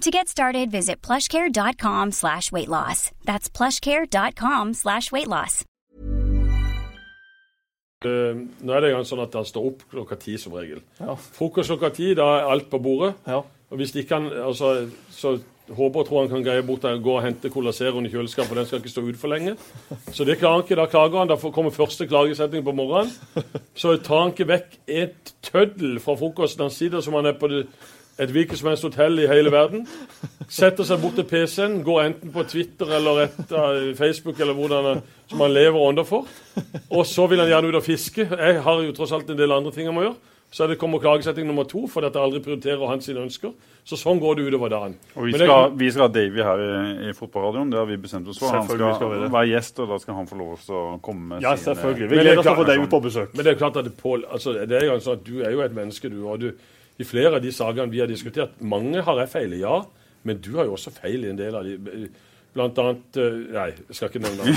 Speaker 6: To get started, visit plushcare.com slash weight loss. That's plushcare.com slash weight loss.
Speaker 4: Uh, nå er det jo sånn at han står opp klokka ti som regel.
Speaker 3: Ja.
Speaker 4: Frokost klokka ti, da er alt på bordet.
Speaker 3: Ja.
Speaker 4: Og hvis ikke han, altså, så håper og tror han kan greie bort å gå og hente Cola Zeroen i kjøleskapet, for den skal ikke stå ute for lenge. Så det klarer han ikke. Da klager han. Da kommer første klagesetning på morgenen. Så tar han ikke vekk et tøddel fra frokosten. Han sitter som han er på det et hvilket som helst hotell i hele verden. Setter seg bort til PC-en, går enten på Twitter eller et, uh, Facebook eller hvordan som han lever under for. Og så vil han gjerne ut og fiske. Jeg har jo tross alt en del andre ting jeg må gjøre. Så det kommer klagesetting nummer to fordi dette jeg aldri prioriterer hans ønsker. Så sånn går det utover dagen.
Speaker 2: Og vi
Speaker 4: Men det-
Speaker 2: skal, vi skal ha Davy her i, i fotballradioen. Det har vi bestemt oss for. Han skal,
Speaker 3: skal vi
Speaker 2: være gjest, og da skal han få lov til å komme med
Speaker 3: Ja,
Speaker 2: sine-
Speaker 3: selvfølgelig. Vi
Speaker 4: Men det er
Speaker 3: gleder oss til å få Davy på besøk.
Speaker 4: Men det er klart at det, Pål, altså, det er jo sånn at du er jo et menneske, du. Og du, i flere av de sakene vi har diskutert Mange har jeg feil i, ja. Men du har jo også feil i en del av de. Blant annet eh, Nei, jeg skal ikke nevne det.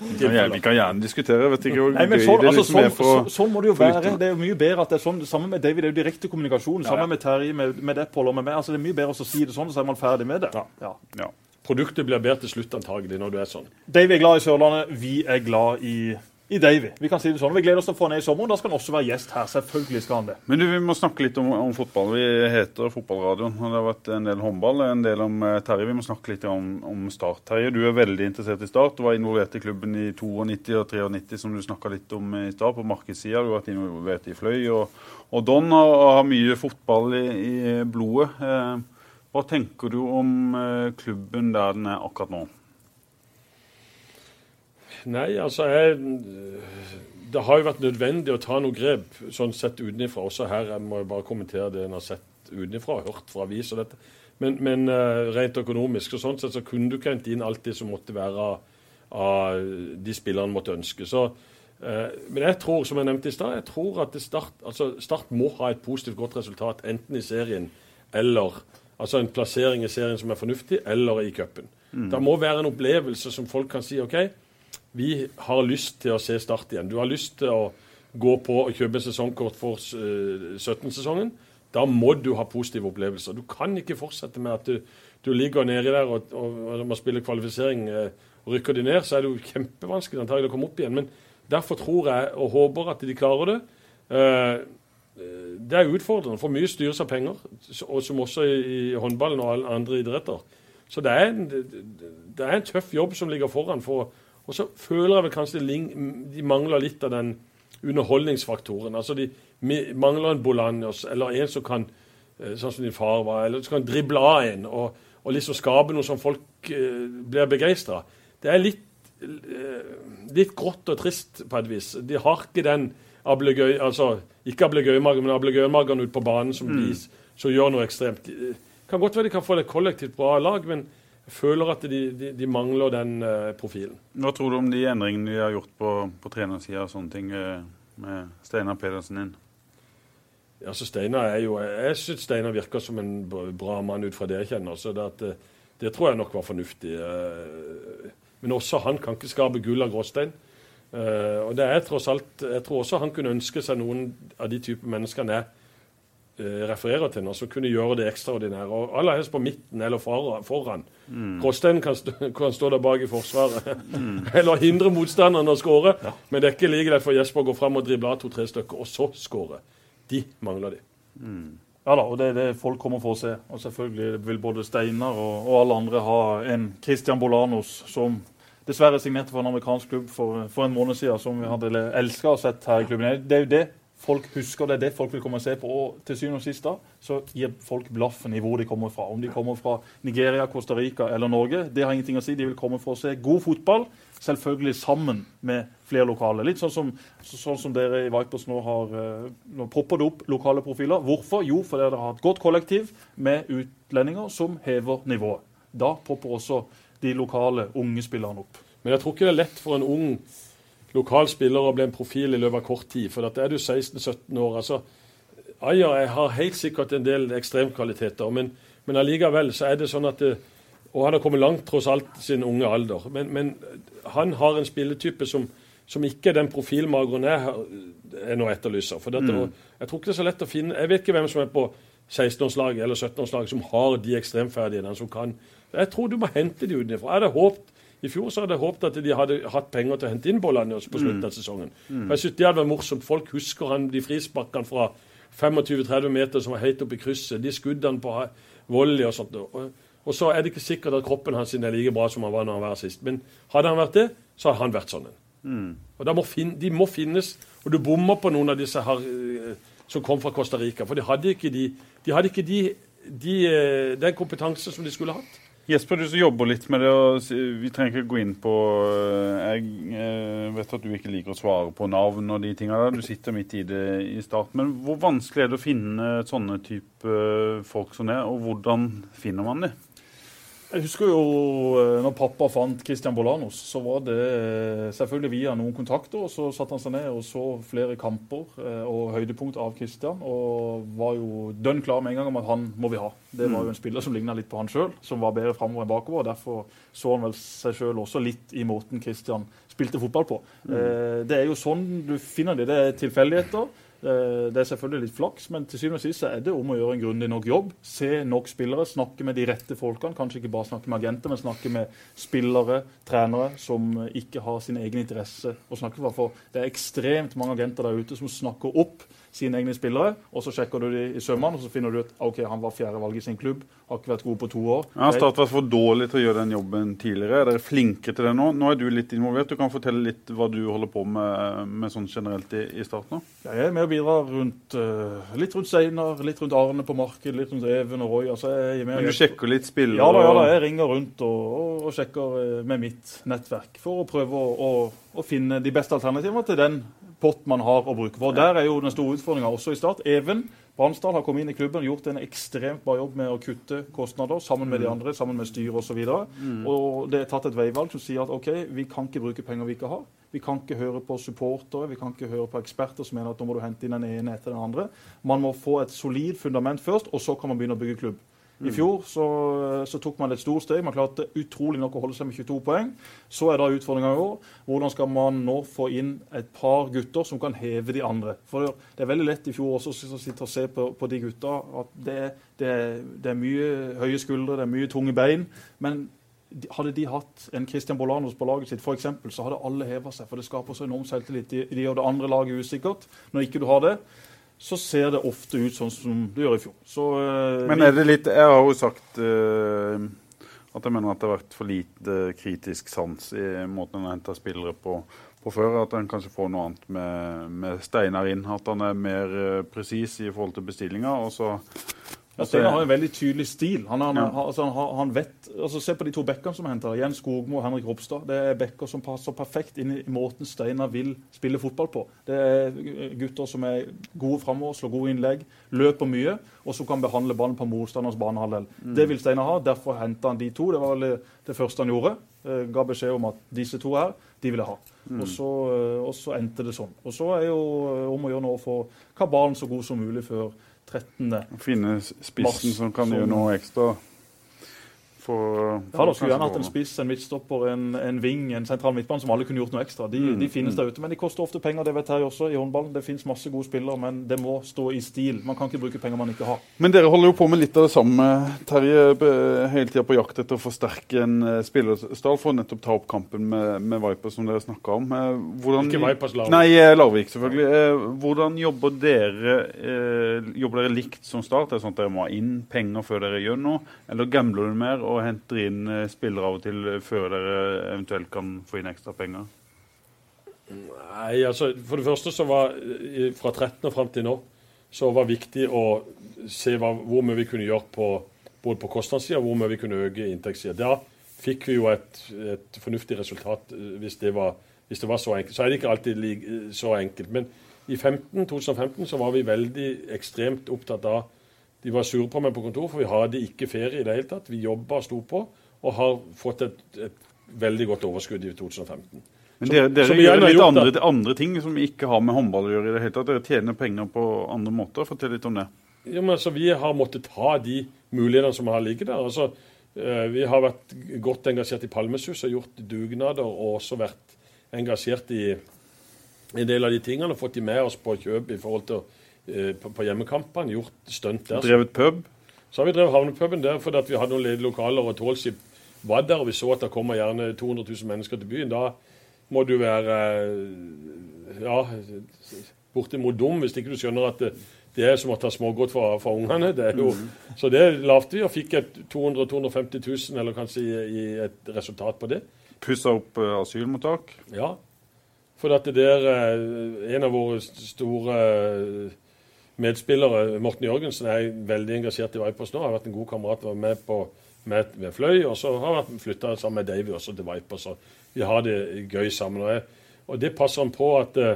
Speaker 2: Vi kan, gjerne- vi kan gjerne diskutere. Jeg vet ikke hvor
Speaker 3: Nei, men
Speaker 2: gøy
Speaker 3: sånn,
Speaker 2: det
Speaker 3: altså,
Speaker 2: liksom er
Speaker 3: sånn,
Speaker 2: for
Speaker 3: så, sånn må det jo være. Det er jo mye bedre at det er sånn. Sammen med David det er jo direkte kommunikasjon.
Speaker 2: Ja,
Speaker 3: Sammen
Speaker 2: ja.
Speaker 3: med Terje, med, med deg, Pål, og med meg. Altså, det er mye bedre å si det sånn, så er man ferdig med det. Ja.
Speaker 2: ja.
Speaker 4: Produktet blir bedre til slutt, antagelig, når du er sånn.
Speaker 3: David er glad i Sørlandet. Vi er glad i, i Davy. Vi kan si det sånn. Vi gleder oss til å få ned i sommeren. Da skal han også være gjest her. Selvfølgelig skal han det.
Speaker 2: Men du, vi må snakke litt om, om fotball. Vi heter Fotballradioen. Det har vært en del håndball, en del om eh, Terje. Vi må snakke litt om, om Start. Terje, du er veldig interessert i Start. Du var involvert i klubben i 92 og 93, som du snakka litt om i stad, på markedssida. Du har vært involvert i Fløy og, og Don, og, har mye fotball i, i blodet. Eh, hva tenker du om eh, klubben der den er akkurat nå?
Speaker 4: Nei, altså jeg, Det har jo vært nødvendig å ta noe grep, sånn sett utenfra. Også her jeg må jeg bare kommentere det en har sett utenfra, hørt fra avis og dette. Men, men eh, rent økonomisk og sånn sett så kunne du ikke hente inn alt det som måtte være av, de spillerne måtte ønske. Så, eh, men jeg tror, som jeg nevnte i stad, jeg tror at det start, altså Start må ha et positivt godt resultat enten i serien eller altså en plassering i serien som er fornuftig, eller i cupen. Det må være en opplevelse som folk kan si OK, vi har lyst til å se Start igjen. Du har lyst til å gå på og kjøpe sesongkort for eh, 17-sesongen. Da må du ha positive opplevelser. Du kan ikke fortsette med at du, du ligger nedi der og, og, og må spille kvalifisering eh, og rykker de ned, så er det jo kjempevanskelig antagelig å komme opp igjen. Men derfor tror jeg og håper at de klarer det. Eh, det er utfordrende, for mye styres av penger, og som også i, i håndballen og alle andre idretter. Så det er, en, det er en tøff jobb som ligger foran. For, og så føler jeg vel kanskje de, mangler litt av den underholdningsfaktoren. Altså De mangler en Bolanjos eller en som kan sånn som din far var, eller som kan drible av en og, og liksom skape noe som folk uh, blir begeistra. Det er litt, uh, litt grått og trist på et vis. De har ikke den ablegøy, altså ikke ablegøymagen, men ablegøymagen ute på banen som, de, som gjør noe ekstremt. Det kan godt være de kan få et kollektivt bra lag, men føler at de, de, de mangler den uh, profilen.
Speaker 2: Hva tror du om de endringene de har gjort på, på trenersida og sånne ting, uh, med Steinar Pedersen inn?
Speaker 4: Ja, så Steinar er jo, Jeg syns Steinar virker som en bra mann ut fra det jeg kjenner. så det, at, det, det tror jeg nok var fornuftig. Men også han kan ikke skape gull av gråstein. Og det er tross alt, Jeg tror også han kunne ønske seg noen av de type menneskene jeg refererer til nå, som kunne gjøre det ekstraordinære. og Aller helst på midten eller foran. Mm. Kan, stå, <laughs> kan stå der bak i forsvaret. Mm. <laughs> eller hindre motstanderen å skåre. Ja. Men det er ikke like lett for Jesper å gå fram og drible av to-tre stykker, og så skåre. De mangler de.
Speaker 3: Mm. Ja da, og det er det folk kommer for å se. Og selvfølgelig vil både Steinar og, og alle andre ha en Christian Bolanos som dessverre signerte for en amerikansk klubb for, for en måned siden, som vi hadde elska å sett her i klubben. Det er jo det folk husker, det er det folk vil komme og se på. Og til syvende og sist da, så gir folk blaffen i hvor de kommer fra. Om de kommer fra Nigeria, Costa Rica eller Norge, det har ingenting å si. De vil komme for å se god fotball, selvfølgelig sammen med flere lokale. Litt sånn som, sånn som dere i Vipers nå har Nå popper det opp lokale profiler. Hvorfor? Jo, fordi dere har et godt kollektiv med utlendinger som hever nivået. Da popper også de lokale unge spillerne opp.
Speaker 4: Men jeg tror ikke det er lett for en ung lokal spiller og bli en profil i løpet av kort tid. For da er du 16-17 år. altså Aja jeg har helt sikkert en del ekstremkvaliteter, men, men allikevel så er det sånn at det, Og han har kommet langt tross alt sin unge alder. Men, men han har en spilletype som, som ikke er den profilmageren jeg, jeg nå etterlyser. For dette, mm. Jeg tror ikke det er så lett å finne Jeg vet ikke hvem som er på 16-årslaget eller 17-årslaget som har de ekstremferdighetene. som kan Jeg tror du må hente de utenfra. Jeg hadde håpet i fjor så hadde jeg håpet at de hadde hatt penger til å hente inn Bollanjos på slutten av sesongen. Mm. Jeg synes Det hadde vært morsomt. Folk husker han, de frisparkene fra 25-30 meter som var helt oppe i krysset. De skuddene på volley og sånt. Og, og, så er det ikke sikkert at kroppen hans er like bra som han var når han var sist. Men hadde han vært det, så hadde han vært sånn en. Mm. Og må De må finnes. Og du bommer på noen av disse her som kom fra Costa Rica. For de hadde ikke, de, de hadde ikke de, de, eh, den kompetansen som de skulle hatt.
Speaker 2: Jesper, du som jobber litt med det, og vi trenger ikke gå inn på eh, Jeg eh, vet at du ikke liker å svare på navn og de tinga der. Du sitter midt i det i starten. Men hvor vanskelig er det å finne sånne type folk som det, og hvordan finner man det?
Speaker 3: Jeg husker jo eh, når pappa fant Christian Bolanos, så var det eh, selvfølgelig via noen kontakter. og Så satte han seg ned og så flere kamper eh, og høydepunkt av Christian. Og var jo dønn klar med en gang om at han må vi ha. Det var jo en spiller som ligna litt på han sjøl, som var bedre framover enn bakover. og Derfor så han vel seg sjøl også litt i måten Christian spilte fotball på. Det er jo sånn du finner det. Det er tilfeldigheter. Eh, det er selvfølgelig litt flaks, men til syvende og sist er det om å gjøre en grundig nok jobb. Se nok spillere, snakke med de rette folkene. Kanskje ikke bare snakke med agenter, men snakke med spillere, trenere som ikke har sin egen interesse å snakke for. For det er ekstremt mange agenter der ute som snakker opp sine egne spillere, og så sjekker du de i sømmene, og så finner du ut ok, han var fjerde valg i sin klubb, har ikke vært god på to år.
Speaker 2: Ja, Start vært for dårlig til å gjøre den jobben tidligere. Er dere flinkere til det nå? Nå er du litt involvert. Du kan fortelle litt hva du holder på med, med sånn generelt i, i starten?
Speaker 3: nå? jeg er med og bidrar rundt, uh, litt rundt Steinar, litt rundt Arne på markedet, litt rundt Even og Roy. Altså,
Speaker 2: Men du sjekker litt spillere?
Speaker 3: Ja da, ja da, jeg ringer rundt og, og, og sjekker eh, med mitt nettverk for å prøve å, å, å finne de beste alternativene til den pott man har å bruke for. Der er jo den store utfordringa også i Start. Even Bransdal har kommet inn i klubben og gjort en ekstremt bra jobb med å kutte kostnader sammen med de mm. andre, sammen med styret osv. Mm. Og det er tatt et veivalg som sier at OK, vi kan ikke bruke penger vi ikke har. Vi kan ikke høre på supportere, vi kan ikke høre på eksperter som mener at nå må du hente inn den ene etter den andre. Man må få et solid fundament først, og så kan man begynne å bygge klubb. I fjor så, så, tok man et stort steg. Man klarte utrolig nok å holde seg med 22 poeng. Så er da utfordringa i år hvordan skal man nå få inn et par gutter som kan heve de andre. For Det er veldig lett i fjor også å sitte og se på, på de gutta at det, det, det, er mye høye skuldre, det er mye tunge bein. Men hadde de hatt en Christian Bolanos på laget sitt, for eksempel, så hadde alle heva seg. For det skaper så enorm selvtillit. De, de gjør det andre laget usikkert når ikke du har det så ser det ofte ut sånn som det gjør i fjor. Så,
Speaker 2: uh, Men er det litt Jeg har jo sagt uh, at jeg mener at det har vært for lite kritisk sans i måten en henter spillere på, på før. At en kanskje får noe annet med, med Steinar inn. At han er mer uh, presis i forhold til bestillinga. Og så
Speaker 3: ja, Steinar har en veldig tydelig stil. Han, han, ja. altså, han, han vet, altså, Se på de to bekkene som er henta. Jens Skogmo og Henrik Ropstad. Det er bekker som passer perfekt inn i måten Steinar vil spille fotball på. Det er gutter som er gode framover, slår gode innlegg, løper mye, og som kan behandle ballen på motstanders banehalvdel. Mm. Det vil Steinar ha. Derfor henta han de to. Det var det første han gjorde. Eh, ga beskjed om at disse to her, de ville ha. Mm. Og, så, eh, og, så, endte det sånn. Og så er jo eh, om å gjøre nå å få kabalen så god som mulig før 13.
Speaker 2: Finne spissen som kan gjøre noe ekstra
Speaker 3: for Ja, da skulle gjerne hatt en spiss, en midtstopper, en, en ving, en sentral midtbane som alle kunne gjort noe ekstra. De, mm, de finnes mm. der ute, men de koster ofte penger. Det vet jeg også i håndballen. Det finnes masse gode spillere, men det må stå i stil. Man kan ikke bruke penger man ikke har.
Speaker 2: Men dere holder jo på med litt av det samme, Terje. Hele tida på jakt etter å forsterke en eh, spillerstall for å nettopp ta opp kampen med, med Viper, som dere snakka om. Eh,
Speaker 4: hvordan, ikke Vipers Larvik.
Speaker 2: Nei, eh, Larvik, selvfølgelig. Hvordan jobber dere? Jobber dere likt som Start? Er det sånn at dere må ha inn penger før dere gjør noe, eller gambler du mer? og og henter inn eh, spillere av og til eh, før dere eventuelt kan få inn ekstra penger?
Speaker 4: Nei, altså For det første så var fra 13 og fram til nå så var det viktig å se hva, hvor mye vi kunne gjøre på, både på kostnadssida og hvor mye vi kunne øke inntektssida. Da fikk vi jo et, et fornuftig resultat eh, hvis det, var, hvis det, var, så enkelt. Så er det ikke alltid like, så enkelt. Men i 15, 2015 så var vi veldig ekstremt opptatt av de var sure på meg på kontor, for vi hadde ikke ferie i det hele tatt. Vi jobba og sto på, og har fått et, et veldig godt overskudd i 2015.
Speaker 2: Men dere, dere gjør litt andre, andre, ting som ikke har med håndball å gjøre i det hele tatt. Dere tjener penger på andre måter. Fortell litt om det.
Speaker 4: Ja, men altså, Vi har måttet ta de mulighetene som har ligget der. Altså, eh, vi har vært godt engasjert i Palmesus og gjort dugnader, og også vært engasjert i en del av de tingene og fått de med oss på kjøp i forhold til å på, på hjemmekampene, gjort stunt der.
Speaker 2: Drevet pub?
Speaker 4: Så har vi drevet havnepuben der fordi vi hadde noen ledige lokaler, og Tålskip var der. Og vi så at det kommer gjerne 200 000 mennesker til byen. Da må du være eh, ja, bortimot dum hvis ikke du skjønner at det, det er som å ta smågodt for, for ungene. Det jo, mm. Så det lavte vi, og fikk et 200 250 000 eller kanskje i, i et resultat på det.
Speaker 2: Pussa opp uh, asylmottak?
Speaker 4: Ja. For at det der uh, En av våre store uh, medspillere. Morten Jørgensen er veldig engasjert i Vipers nå. Har vært en god kamerat. Var med på med, med Fløy. Og så har han flytta sammen med Davy også til Vipers. Og vi har det gøy sammen. Og, jeg, og det passer han på at uh,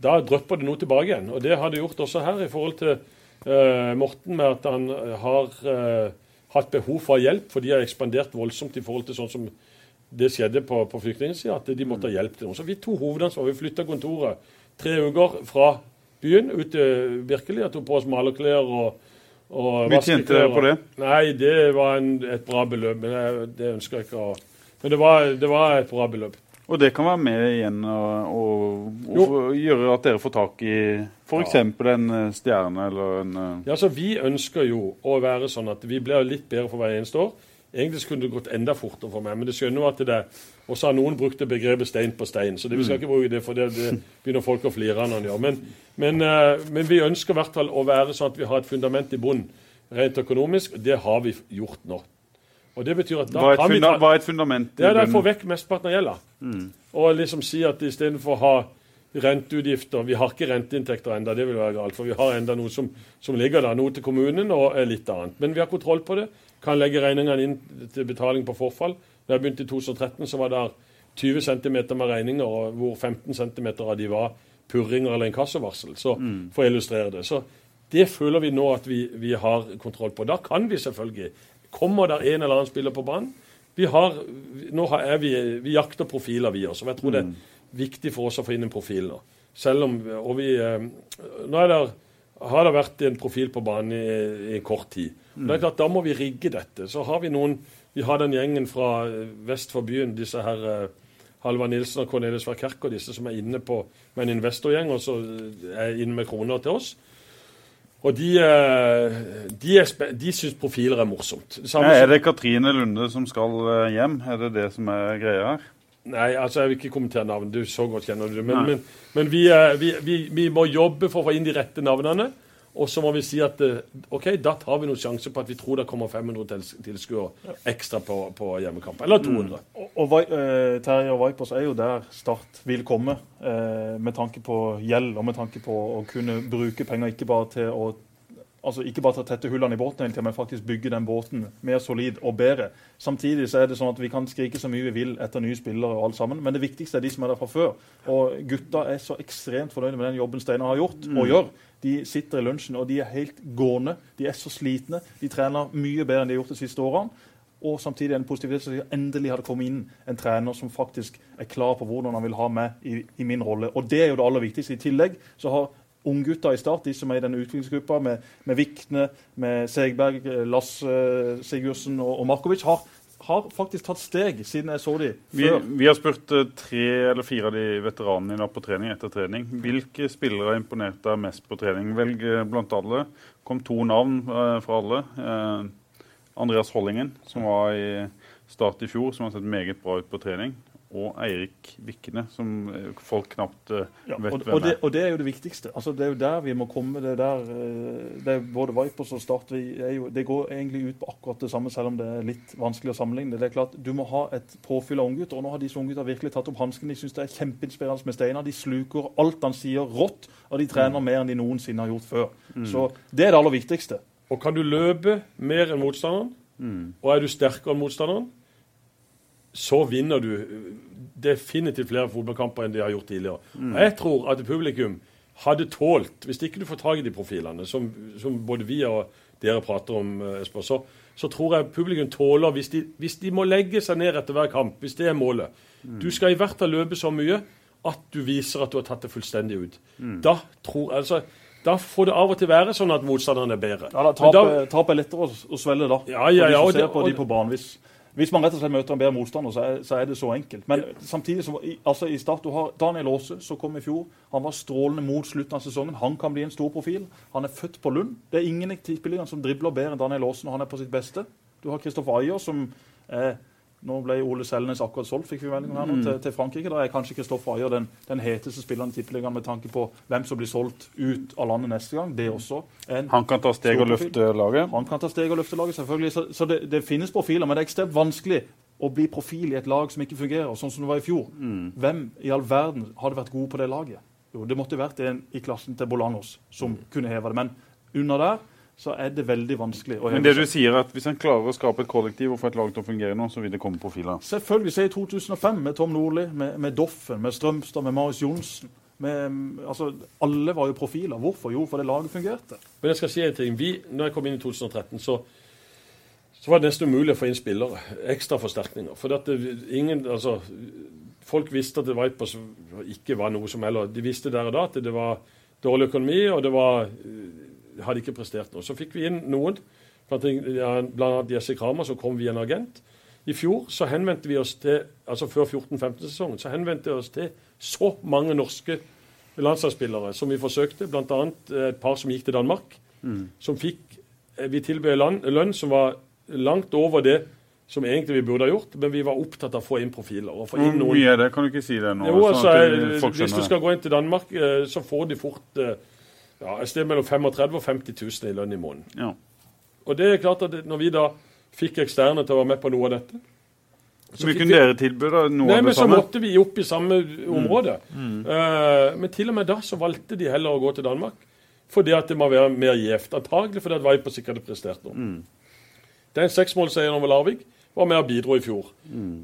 Speaker 4: da drypper det noe tilbake igjen. Og det har det gjort også her i forhold til uh, Morten, med at han har uh, hatt behov for hjelp, for de har ekspandert voldsomt i forhold til sånn som det skjedde på, på flyktningsida, at de måtte ha hjelp til noe. Så vi tok hovedansvar. Vi flytta kontoret tre uker fra byen Ute, virkelig. Jeg tok på oss malerklær og, og
Speaker 2: Mye tjente dere på det?
Speaker 4: Nei, det var en, et bra beløp. Men jeg, det ønsker jeg ikke å Men det var, det var et bra beløp.
Speaker 2: Og det kan være med igjen og, og, og gjøre at dere får tak i f.eks. Ja. en eh, stjerne eller en uh...
Speaker 4: Ja, så Vi ønsker jo å være sånn at vi blir litt bedre for hver eneste år. Egentlig skulle det gått enda fortere for meg, men det skjønner jo at det Og så har noen brukt begrepet 'stein på stein', så det, vi skal ikke bruke det, for det, det begynner folk å flire når han gjør. Men, men, uh, men, vi ønsker i hvert fall å være sånn at vi har et fundament i bunnen rent økonomisk. Det har vi gjort nå. Og det betyr at da
Speaker 2: hva, kan vi hva er et fundament?
Speaker 4: Det er å få vekk mesteparten av gjelda. Mm. Og liksom si at istedenfor å ha renteutgifter Vi har ikke renteinntekter enda, det vil være galt. For vi har enda noe som, som ligger der. Noe til kommunen og litt annet. Men vi har kontroll på det. Kan legge regningene inn til betaling på forfall. Da jeg begynte i 2013, så var det 20 cm med regninger, og hvor 15 cm av de var purringer eller inkassovarsel. Så mm. for å illustrere det. Så det føler vi nå at vi, vi har kontroll på. Da kan vi selvfølgelig Kommer der en eller annen spiller på banen? Vi har, nå er vi, vi jakter profiler, vi også. Og Jeg tror mm. det er viktig for oss å få inn en profil nå. Selv om og vi, nå er det, har det vært en profil på banen i, i kort tid. Mm. Det er klart, Da må vi rigge dette. Så har vi noen Vi har den gjengen fra vest for byen, disse her eh, Halvard Nilsen og Cornelius Verkerk og disse som er inne på med en investorgjeng og så er inne med kroner til oss. Og de, eh, de, er, de syns profiler er morsomt.
Speaker 2: Ja, er det Katrine Lunde som skal eh, hjem? Er det det som er greia her?
Speaker 4: Nei, altså jeg vil ikke kommentere navn. Du så godt kjenner du. Men, men, men vi, vi, vi, vi, må jobbe for å få inn de rette navnene. Og så må vi si at eh, ok, da tar vi noen sjanse på at vi tror det kommer 500 tilskuere ekstra på, på hjemmekamp. Eller 200.
Speaker 3: Mm. Og, og uh, Terje og Vipers er jo der Start vil komme, uh, med tanke på gjeld og med tanke på å kunne bruke penger ikke bare til å altså ikke bare til å tette hullene i båten, men faktisk bygge den båten mer solid og bedre. Samtidig så er det sånn at vi kan skrike så mye vi vil etter nye spillere, og alt sammen, men det viktigste er de som er der fra før. Og Gutta er så ekstremt fornøyde med den jobben Steinar har gjort og mm. gjør. De sitter i lunsjen og de er helt gående. De er så slitne. De trener mye bedre enn de har gjort de siste årene. Og samtidig en positivitet som endelig har kommet inn en trener som faktisk er klar på hvordan han vil ha meg i, i min rolle. Og det er jo det aller viktigste. I tillegg så har unggutta i Start, de som er i denne utviklingsgruppa med, med Vikne, med Segberg, Lasse Sigurdsen og, og Markovic, har har faktisk tatt steg siden jeg så dem
Speaker 2: før. Vi, vi har spurt uh, tre eller fire av de veteranene på trening etter trening. Hvilke spillere har imponert deg mest på trening? Velg blant alle. kom to navn fra alle. Andreas Hollingen, som var i Start i fjor, som har sett meget bra ut på trening og Eirik Vikne, som eh, folk knapt uh, ja, vet
Speaker 3: og,
Speaker 2: hvem
Speaker 3: og det, er. Og det er jo det viktigste. Altså, det er jo der vi må komme. Det er der, uh, det er både Vipers og Start jo, Det går egentlig ut på akkurat det samme, selv om det er litt vanskelig å sammenligne. Det er klart, Du må ha et påfyll av unggutter, og nå har disse unggutter virkelig tatt opp hansken. De syns det er kjempeinspirerende med Steinar. De sluker alt han sier rått, og de trener mm. mer enn de noensinne har gjort før. Mm. Så det er det aller viktigste.
Speaker 4: Og kan du løpe mer enn motstanderen, mm. og er du sterkere enn motstanderen, så vinner du definitivt flere fotballkamper enn de har gjort tidligere. Mm. Jeg tror at publikum hadde tålt, hvis ikke du får tak i de profilene, som, som både vi og dere prater om, eh, Esper, så, så, tror jeg publikum tåler hvis de, hvis de, må legge seg ned etter hver kamp, hvis det er målet. Mm. Du skal i hvert fall løpe så mye at du viser at du har tatt det fullstendig ut. Mm. Da tror altså da får det av og til være sånn at motstanderen er bedre.
Speaker 3: Ja, da tap er lettere og å svelge da.
Speaker 4: Ja, ja, ja,
Speaker 3: og, det, og, de på banen. Hvis, hvis man rett og slett møter en bedre motstander, så er, så er det så enkelt. Men samtidig som altså i start, du har Daniel Aase, som kom i fjor. Han var strålende mot slutten av sesongen. Han kan bli en stor profil. Han er født på Lund. Det er ingen i Tippeligaen som dribler bedre enn Daniel Aase når han er på sitt beste. Du har Kristoffer Ayer, som er nå ble Ole Selnes akkurat solgt, fikk vi melding her nå, mm. til, til, Frankrike. Da er kanskje Kristoffer Ayer den, den, heteste spilleren i Tippeligaen med tanke på hvem som blir solgt ut av landet neste gang. Det også.
Speaker 2: Han kan ta steg og løfte laget?
Speaker 3: Han kan ta steg og løfte laget, selvfølgelig. Så, så det, det, finnes profiler, men det er ekstremt vanskelig å bli profil i et lag som ikke fungerer, sånn som det var i fjor. Mm. Hvem i all verden hadde vært god på det laget? Jo, det måtte vært en i klassen til Bolangos som kunne heve det. Men under der så er det veldig vanskelig å
Speaker 2: Men det du sier er at hvis en klarer å skape et kollektiv og få et lag til å fungere nå, så vil det komme profiler.
Speaker 3: Selvfølgelig. Se i 2005 med Tom Nordli, med, med Doffen, med Strømstad, med Marius Johnsen. Med, altså, alle var jo profiler. Hvorfor? Jo, fordi laget fungerte.
Speaker 4: Men jeg skal si en ting. Vi, når jeg kom inn i 2013, så, så var det nesten umulig å få inn spillere. Ekstra forsterkninger. For at det, ingen, altså, folk visste at Vipers ikke var noe som heller De visste der og da at det var dårlig økonomi, og det var eh, hadde ikke prestert noe. Så fikk vi inn noen, annet Jesse Kramer, så kom vi en agent. I fjor så henvendte vi oss til altså før 14-15-sesongen, så henvendte vi oss til så mange norske landslagsspillere som vi forsøkte, bl.a. et par som gikk til Danmark. Som fikk eh, Vi tilbød lønn som var langt over det som egentlig vi burde ha gjort, men vi var opptatt av å få inn profiler. og få inn
Speaker 2: Hvor mye er det? Kan du ikke si det nå?
Speaker 4: jo,
Speaker 2: sånn
Speaker 4: altså, eh,
Speaker 2: folk
Speaker 4: Hvis du skal gå inn til Danmark, eh, så får de fort eh, ja, et sted mellom 35 og 50 000 i lønn i måneden.
Speaker 2: Ja.
Speaker 4: Og det er klart at når vi da fikk eksterne til å være med på noe av dette
Speaker 2: Så mye kunne dere tilby da, noe
Speaker 4: Nei,
Speaker 2: av
Speaker 4: men
Speaker 2: det
Speaker 4: så måtte vi opp i samme område. Eh, men til og med da så valgte de heller å gå til Danmark. Fordi at det må være mer gjevt. Antagelig fordi at Vipers ikke hadde prestert noe. Den seksmålseieren over Larvik var med og bidro i fjor.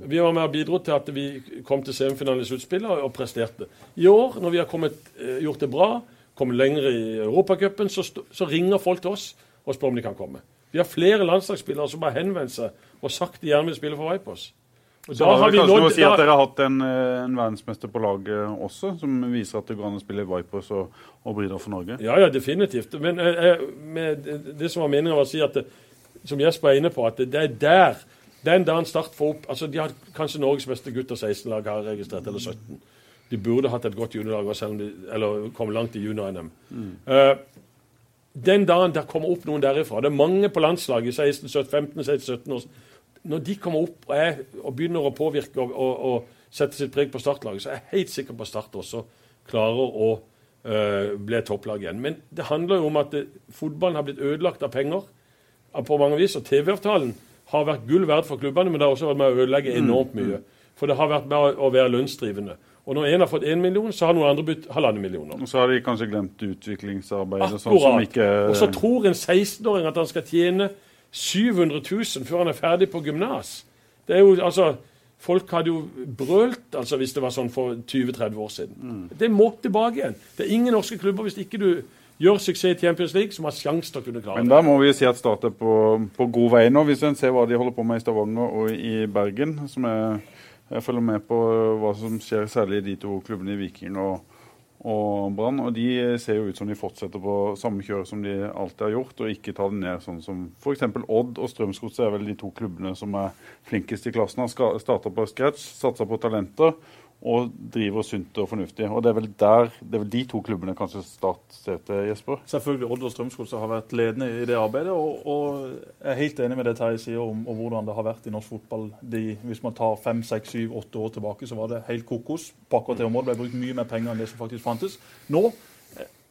Speaker 4: Vi var med og bidro til at vi kom til semifinalen i sluttspillet og presterte. I år, når vi har kommet, eh, gjort det bra, kommet lenger i Europacupen, så, så ringer folk til oss og spør om de kan komme. Vi har flere landslagsspillere som har henvendt seg og sagt de gjerne vil spille for Vipers. Og
Speaker 2: Så har vi
Speaker 4: nådd-
Speaker 2: si at dere har hatt en, eh, en verdensmester på laget også, som viser at det går an å spille Vipers og, og Breeder for Norge?
Speaker 4: Ja, ja, definitivt. Men eh, eh, med det, det som var meningen var å si at det, som Jesper er inne på, at det, det er der den dagen Start får opp altså De har kanskje Norges beste gutter 16-lag har jeg registrert, eller 17. De burde hatt et godt juniorlag, selv om de, eller kom langt i junior-NM. Eh, den dagen der kommer opp noen derifra Det er mange på landslaget i 16, 17, 15, 16, 17 år. Når de kommer opp og, er, og begynner å påvirke og, og, og sette sitt preg på startlaget, så er jeg helt sikker på at Start også klarer å uh, bli topplag igjen. Men det handler jo om at det, fotballen har blitt ødelagt av penger på mange vis. Og TV-avtalen har vært gull verdt for klubbene, men det har også vært med å ødelegge enormt mye. For det har vært med å være lønnsdrivende. Og når én har fått én million, så har noen andre bytt halvannen million.
Speaker 2: Og så har de kanskje glemt utviklingsarbeidet, sånn ikke
Speaker 4: Og så tror en 16-åring at han skal tjene 700 000 før han er ferdig på gymnas. Det er jo, altså, Folk hadde jo brølt altså, hvis det var sånn for 20-30 år siden. Det må tilbake igjen. Det er ingen norske klubber hvis ikke du gjør suksess i Champions League, som har sjanse til å kunne klare
Speaker 2: Men
Speaker 4: det.
Speaker 2: da må vi si at Start er på, på god vei nå, hvis en ser hva de holder på med i Stavanger og i Bergen. som er jeg følger med på hva som skjer særlig i de to klubbene i Viking og, og Brann. Og de ser jo ut som de fortsetter på samme kjør som de alltid har gjort, og ikke tar det ned sånn som f.eks. Odd og Strømsgodset er vel de to klubbene som er flinkest i klassen. Har starta på scratch, satsa på talenter og driver sunt og fornuftig. Og det er vel der, det er vel de to klubbene kanskje Start ser til, Jesper?
Speaker 3: Selvfølgelig Odd og Strømskog har vært ledende i det arbeidet. Og, og jeg er helt enig med det Terje sier om, om hvordan det har vært i norsk fotball. De, hvis man tar fem, seks, syv, åtte år tilbake, så var det helt kokos. På akkurat det området ble brukt mye mer penger enn det som faktisk fantes. Nå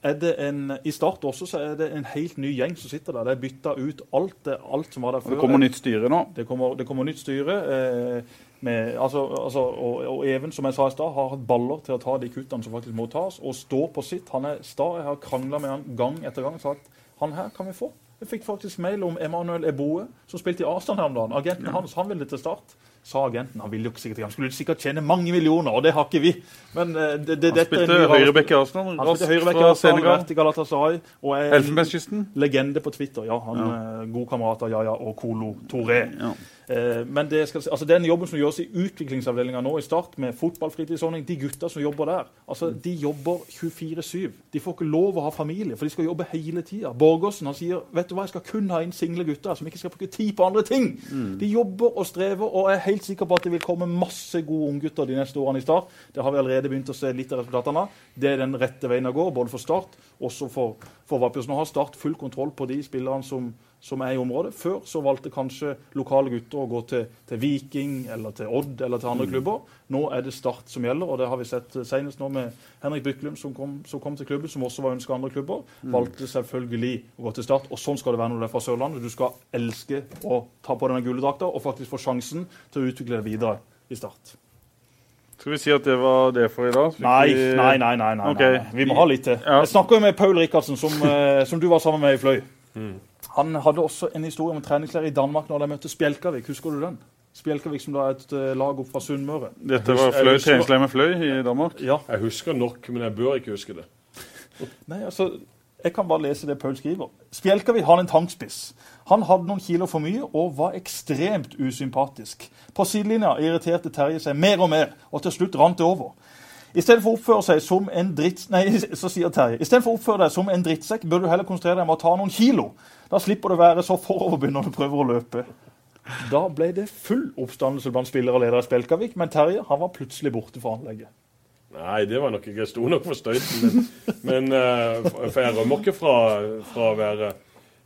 Speaker 3: er det en, I Start også så er det en helt ny gjeng som sitter der. Det er bytta ut alt, alt som var der før.
Speaker 2: Det kommer nytt styre nå.
Speaker 3: Det kommer, det kommer nytt styre. Eh, med, altså, altså, og, og Even som jeg sa i stad, har hatt baller til å ta de kuttene som faktisk må tas, og står på sitt. Han er sta. Jeg har krangla med han gang etter gang og sagt han her kan vi få. Jeg fikk faktisk mail om Emanuel Eboe, som spilte i Arsenal her om dagen. Agenten hans han ville til Start. Sa agenten. Han ville jo ikke sikkert Han skulle sikkert tjene mange millioner, og det har ikke vi. Men eh, det, det,
Speaker 2: Han spilte høyrebekk i Arsenal.
Speaker 3: Han spilte høyrebekk i Arsenal, vært i Galatasaray. Og er
Speaker 2: Elfenbenskysten.
Speaker 3: legende på Twitter. Ja, han er god kamerat av Yaya og Kolo Toré.
Speaker 2: Ja.
Speaker 3: Eh, men det skal, altså den jobben som gjøres i utviklingsavdelinga nå i Start, med fotballfritidsordning, de gutta som jobber der, altså de jobber 24-7. De får ikke lov å ha familie, for de skal jobbe hele tida. Borgersen han sier vet du hva, jeg skal kun ha inn single gutter som ikke skal bruke tid på andre ting. De jobber og strever, og jeg er helt sikker på at det vil komme masse gode unggutter de neste årene i Start. Det har vi allerede begynt å se litt av resultatene av. Det er den rette veien å gå, både for Start også for, for Vipers. Nå har Start full kontroll på de spillerne som, som er i området. Før så valgte kanskje lokale gutter å gå til, til Viking eller til Odd eller til andre klubber. Nå er det Start som gjelder, og det har vi sett senest nå med Henrik Byklum som kom, som kom til klubben, som også var ønska andre klubber. Valgte selvfølgelig å gå til Start, og sånn skal det være når du er fra Sørlandet. Du skal elske å ta på denne gule drakta og faktisk få sjansen til å utvikle det videre i Start.
Speaker 2: Skal vi si at det var det for i dag? Fikk
Speaker 3: Nei, nei, nei. nei, nei,
Speaker 2: okay.
Speaker 3: nei. Vi må ha litt til.
Speaker 2: Ja.
Speaker 3: Jeg snakker jo med Paul Rikardsen, som, eh, som du var sammen med i Fløy.
Speaker 2: Mm.
Speaker 3: Han hadde også en historie om treningsleir i Danmark når de møtte Spjelkavik. Husker du den? Spjelkavik som da er et eh, lag opp fra Sunnmøre.
Speaker 2: Dette var fløy,
Speaker 4: husker-
Speaker 2: treningsleir med fløy i Danmark.
Speaker 3: Ja.
Speaker 4: Jeg husker nok, men jeg bør ikke huske det. <laughs>
Speaker 3: Nei, altså, Jeg kan bare lese det Paul skriver. Spjelkavik har en tankspiss. Han hadde noen kilo for mye og var ekstremt usympatisk. På sidelinja irriterte Terje seg mer og mer, og til slutt rant det over. I stedet for å oppføre seg som en dritt... Nei, <laughs> så sier Terje. Istedenfor å oppføre deg som en drittsekk, bør du heller konsentrere deg om å ta noen kilo. Da slipper du å være så foroverbegynner når du prøver å løpe. Da ble det full oppstandelse blant spillere og ledere i Spjelkavik, men Terje han var plutselig borte fra anlegget.
Speaker 4: Nei, det var nok ikke stor nok for støyten. Men, <laughs> men eh, for for jeg rømmer ikke fra, fra å være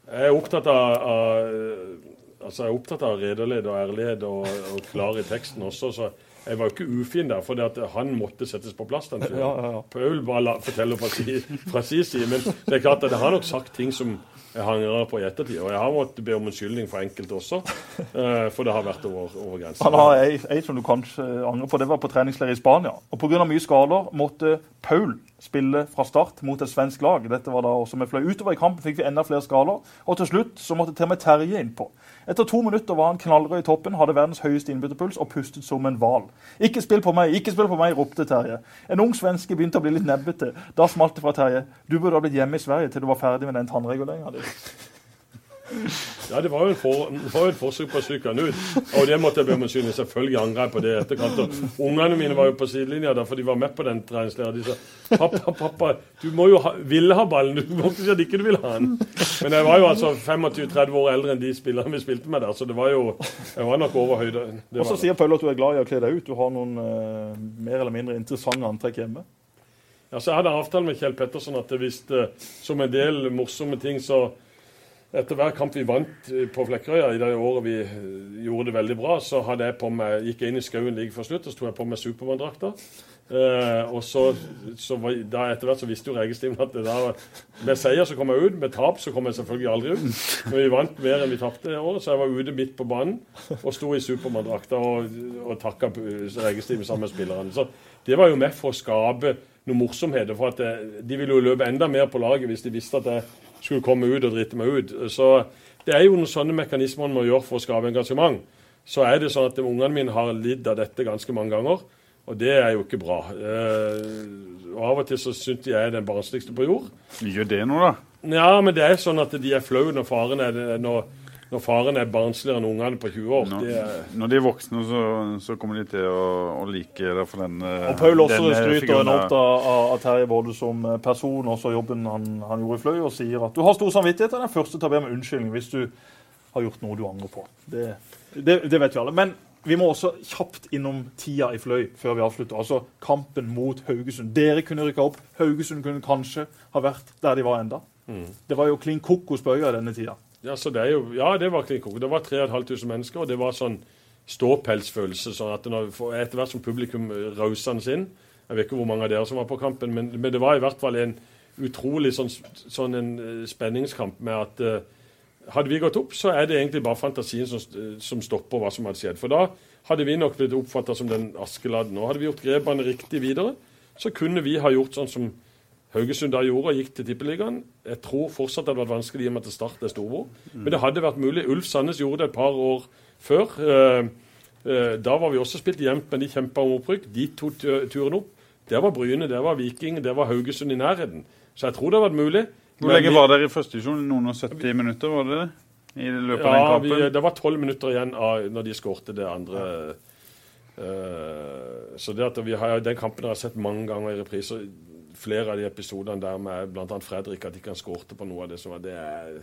Speaker 4: Jeg er opptatt av, av Altså, jeg er opptatt av redelighet og ærlighet og, og klar i teksten også, så jeg var jo ikke ufin der, for han måtte settes på plass. den turen.
Speaker 3: Ja, ja, ja.
Speaker 4: Paul bare la, forteller fra si, fra si side, men det er klart at jeg har nok sagt ting som jeg angrer på i ettertid. Og jeg har måttet be om unnskyldning for enkelte også, eh, for det har vært over, over grensen.
Speaker 3: Han har ei, ei som du kanskje angrer på. Det var på treningsleir i Spania. Og Pga. mye skader måtte Paul spille fra start mot et svensk lag. Dette var da også vi fløy. Utover i kampen fikk vi enda flere skaller, og til slutt så måtte til og med Terje innpå. Etter to minutter var han knallrød i toppen, hadde verdens høyeste innbytterpuls og pustet som en hval. 'Ikke spill på meg, ikke spill på meg', ropte Terje. En ung svenske begynte å bli litt nebbete. Da smalt det fra Terje. 'Du burde ha blitt hjemme i Sverige til du var ferdig med den tannreguleringa di'.
Speaker 4: Ja, det var jo en, for, var et forsøk på å psyke han ut. Og det måtte jeg be om unnskyldning. Selvfølgelig angrer jeg på det i etterkant. Og ungene mine var jo på sidelinja da, for de var med på den treningsleiren. De sa 'Pappa, pappa, du må jo ha, ville ha ballen. Du må ikke si at ikke du ville ha den'. Men jeg var jo altså 25-30 år eldre enn de spillerne vi spilte med der, så det var jo Jeg var nok over høyde.
Speaker 3: Og så sier Paul at du er glad i å kle deg ut. Du har noen uh, mer eller mindre interessante antrekk hjemme.
Speaker 4: Ja, så jeg hadde avtale med Kjell Pettersen at hvis det, som en del morsomme ting, så etter hver kamp vi vant eh, på Flekkerøya, i det året vi eh, gjorde det veldig bra, så meg, gikk jeg inn i skauen like før slutt og så tok jeg på meg Supermann-drakta. Eh, og så, så var, da etter hvert så visste jo Regestimen at det der, med seier så kom jeg ut, med tap så kom jeg selvfølgelig aldri ut. Men vi vant mer enn vi tapte det året, så jeg var ute midt på banen og sto i Supermann-drakta og, og takka Regestimen sammen med spillerne. Så det var jo med for å skape noe morsomheter. For at eh, de ville jo løpe enda mer på laget hvis de visste at jeg skulle komme ut og drite meg ut. Så det er jo noen sånne mekanismer man må gjøre for å skape engasjement. Så er det sånn at ungene mine har lidd av dette ganske mange ganger. Og det er jo ikke bra. Eh, og Av og til så syns de jeg er den barnsligste på jord.
Speaker 2: Gjør det noe, da?
Speaker 4: Ja, men det er sånn at de er flaue når faren er, det- når, når faren er barnsligere enn ungene på 20 år.
Speaker 2: Når,
Speaker 4: Det er,
Speaker 2: når de er voksne, så, så kommer de til å, å like det for den
Speaker 3: Og Paul også skryter enormt av, av, Terje både som eh, person og jobben han, han gjorde i Fløy, og sier at du har stor samvittighet og er den første til å be om unnskyldning hvis du har gjort noe du angrer på. Det, det, det vet vi alle. Men vi må også kjapt innom tida i Fløy før vi avslutter. Altså kampen mot Haugesund. Dere kunne rykka opp. Haugesund kunne kanskje ha vært der de var enda. Det var jo klin kokos på øya denne tida.
Speaker 4: Ja, det jo, ja, det var klin kokos. Det var 3500 mennesker, og det var sånn ståpelsfølelse. sånn at når, Etter hvert som publikum rausende inn Jeg vet ikke hvor mange av dere som var på kampen, men, men det var i hvert fall en utrolig sånn, sånn en eh, spenningskamp med at uh, hadde vi gått opp, så er det egentlig bare fantasien som, som stopper hva som hadde skjedd. For da hadde vi nok blitt oppfatta som den Askeladden. Og hadde vi gjort grepene riktig videre, så kunne vi ha gjort sånn som Haugesund da gjorde og gikk til Tippeligaen. Jeg tror fortsatt det hadde vært vanskelig i og med at Start er storbror. Men det hadde vært mulig. Ulf Sandnes gjorde det et par år før. Eh, eh, da var vi også spilt jevnt, men de kjempa om opprykk. De tok turen opp. Der var Bryne, der var Viking, der var Haugesund i nærheten. Så jeg tror det hadde vært mulig.
Speaker 2: Hvor lenge var dere i første divisjon? Noen og 70 minutter, var det det? I løpet av
Speaker 4: den
Speaker 2: den
Speaker 4: vi,
Speaker 2: kampen?
Speaker 4: det var tolv minutter igjen av, når de skårte det andre. eh, så det at vi har, Den kampen har jeg sett mange ganger i reprise. Flere av de episodene der med bl.a. Fredrik, at de kan skårte på noe av det som var det er,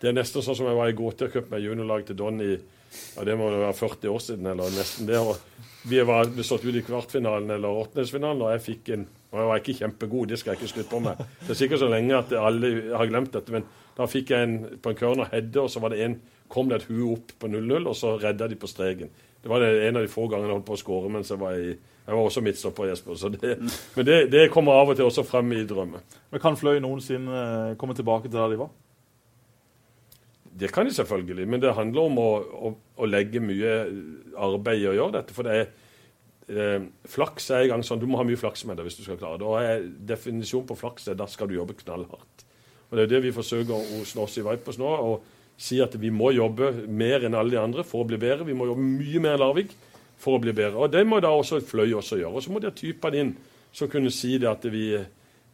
Speaker 4: det er nesten sånn som jeg var i Gåtøy Cup med juniorlaget til Donny ja, det må være 40 år siden, eller nesten det. Og vi var bestått ut i kvartfinalen eller åttendelsfinalen, og jeg fikk en og jeg var ikke kjempegod, det skal jeg ikke slutte på med. Det er sikkert så lenge at alle har glemt dette, men da fikk jeg en på en corner heade, og så var det en kom det et hue opp på 0-0, og så redda de på streken. Det var en av de få gangene jeg holdt på å skåre mens jeg var i Jeg var også midtstopper, Jesper. Så det, men det, det kommer av og til også frem i drømmer.
Speaker 3: Men Kan Fløy noensinne eh, komme tilbake til der de var?
Speaker 4: Det kan de selvfølgelig, men det handler om å, å, å legge mye arbeid i å gjøre dette. For det er eh, flaks er i gang sånn, Du må ha mye flaks med deg hvis du skal klare det. Og er, Definisjonen på flaks er da skal du jobbe knallhardt. Og Det er det vi forsøker hos Norsi Vipers nå. å si at vi må jobbe mer enn alle de andre for å bli bedre. Vi må jobbe mye mer enn Larvik for å bli bedre. Og Det må da også Fløy også gjøre. Og Så må de ha typene inn som kunne si det at vi,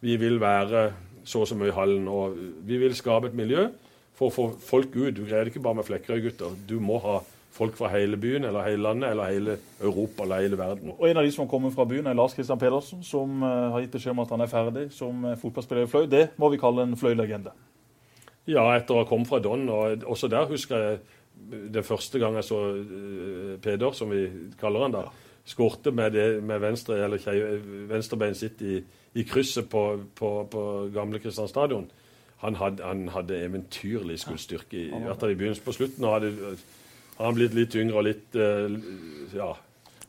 Speaker 4: vi vil være så og så mye i hallen. Og vi vil skape et miljø for å få folk ut. Du greier det ikke bare med Flekkerøy-gutter. Du må ha folk fra hele byen, eller hele landet, eller hele Europa eller hele verden.
Speaker 3: Og En av de som har kommet fra byen, er Lars Christian Pedersen, som uh, har gitt beskjed om at han er ferdig som uh, fotballspiller i Fløy. Det må vi kalle en Fløy-legende.
Speaker 4: Ja, etter å ha kommet fra Don. Og også der husker jeg den første gang jeg så uh, Peder, som vi kaller han da, skårte med, det, med venstre, eller venstrebeinet sitt i, i krysset på, på, på gamle Kristian stadion. Han hadde, han hadde eventyrlig skuddstyrke, i, hvert fall i begynnelsen. På slutten hadde han blitt litt yngre og litt uh, ja.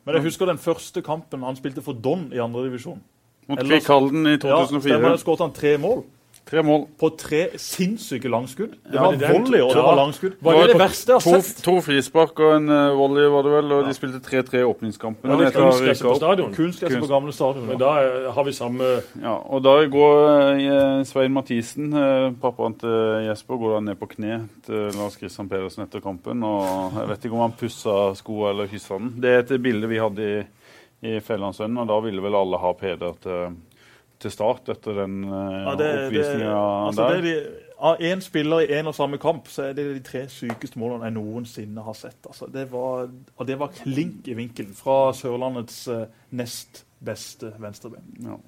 Speaker 3: Men jeg husker den første kampen han spilte for Don i andredivisjon.
Speaker 2: Mot Kvikk Halden i 2004.
Speaker 3: Ja, der skåret han tre mål.
Speaker 2: Tre mål.
Speaker 3: På tre sinnssyke langskudd. Det var
Speaker 4: er
Speaker 3: volley, og det var langskudd.
Speaker 2: Var
Speaker 3: Det var
Speaker 2: det
Speaker 3: det verste jeg
Speaker 2: To,
Speaker 3: har sett.
Speaker 2: to frispark og en uh, volley, var det vel, og de spilte 3-3 i åpningskampen.
Speaker 4: Og det er
Speaker 2: rykket
Speaker 4: på stadion?
Speaker 3: På gamle stadion.
Speaker 4: Men
Speaker 3: Ja.
Speaker 4: da eh, har vi samme
Speaker 2: Ja, og da går eh, Svein Mathisen, pappaen til Jesper, går da ned på kne til Lars Christian Pedersen etter kampen. Og jeg vet ikke om han pussa skoa eller kyssa den. Det er et bilde vi hadde i, i Fjellandsønnen, og da ville vel alle ha Peder til, til start etter den uh,
Speaker 3: Ja, det, det,
Speaker 2: oppvisninga
Speaker 3: altså
Speaker 2: der.
Speaker 3: det er de, av én spiller i én og samme kamp, så er det de tre sykeste målene jeg noensinne har sett. Altså, det var, og det var klink i vinkelen fra Sørlandets eh, nest beste venstreben.
Speaker 2: Ja.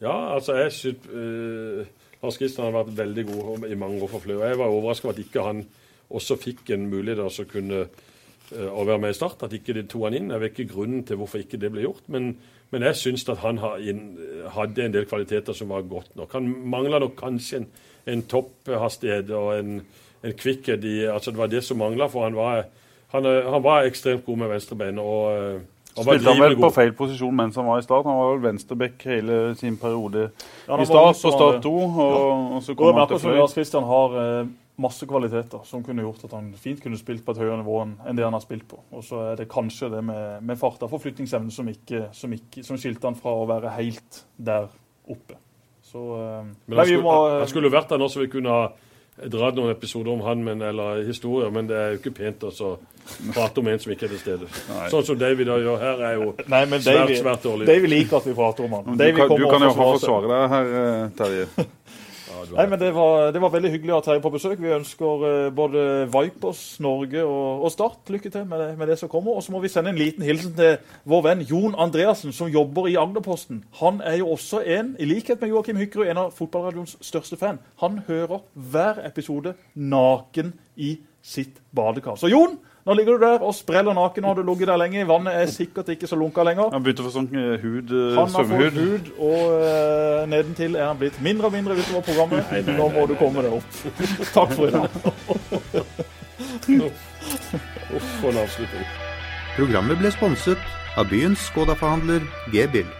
Speaker 4: Ja, altså jeg synes uh, Lars Kristian har vært veldig god i mange år for Flø. Jeg var overrasket over at ikke han også fikk en mulighet til å kunne uh, å være med i Start. At ikke de tok han inn. Jeg vet ikke grunnen til hvorfor ikke det ble gjort. Men, men jeg syns at han hadde en del kvaliteter som var godt nok. Han mangla nok kanskje en, en topphastighet og en, en kvikkhet i altså Det var det som mangla, for han var, han, eh, han var ekstremt god med venstrebein. og uh, han
Speaker 2: Spilte han vel på feil posisjon mens han var i Start? Han var vel venstreback hele sin periode
Speaker 3: Ja,
Speaker 2: i Start, på Start 2, og, og så kom han til Fløy.
Speaker 3: Lars Kristian har eh, masse kvaliteter som kunne gjort at han fint kunne spilt på et høyere nivå enn det han har spilt på. Og så er det kanskje det med, med farta forflytningsevne som, som, ikke, som skilte han fra å være helt der oppe. Så eh,
Speaker 4: Men han
Speaker 3: vi
Speaker 4: skulle,
Speaker 3: må,
Speaker 4: han skulle vært der nå, så vi kunne ha dratt noen episoder om han, men, eller historier, men det er jo ikke pent å så prate om en som ikke er til stede. Sånn som David da gjør her, er jo
Speaker 3: Nei,
Speaker 4: svært,
Speaker 3: David,
Speaker 4: svært dårlig.
Speaker 3: David liker at vi prater om han.
Speaker 2: Du kan, du kan
Speaker 3: jo
Speaker 2: forsvare deg her, eh, Terje. <laughs>
Speaker 3: Nei, men det var, det var veldig hyggelig å ha Terje på besøk. Vi ønsker eh, både Vipers, Norge og, og Start lykke til med det, med det som kommer. Og så må vi sende en liten hilsen til vår venn Jon Andreassen, som jobber i Agderposten. Han er jo også en, i likhet med Joakim Hykkerud, en av fotballradioens største fan. Han hører hver episode naken i sitt badekar. Så Jon, nå ligger du der og spreller naken. Nå har du ligget der lenge. Vannet er sikkert ikke så lunka lenger.
Speaker 2: Han begynte å få sånn eh, hud, eh,
Speaker 3: Han har fått hud, og uh, nedentil er han blitt mindre og mindre utover programmet. Nå må du komme deg opp. <laughs> Takk for i dag.
Speaker 4: Uff, for en avslutning.
Speaker 1: Programmet ble sponset av byens Skoda-forhandler G-Bill.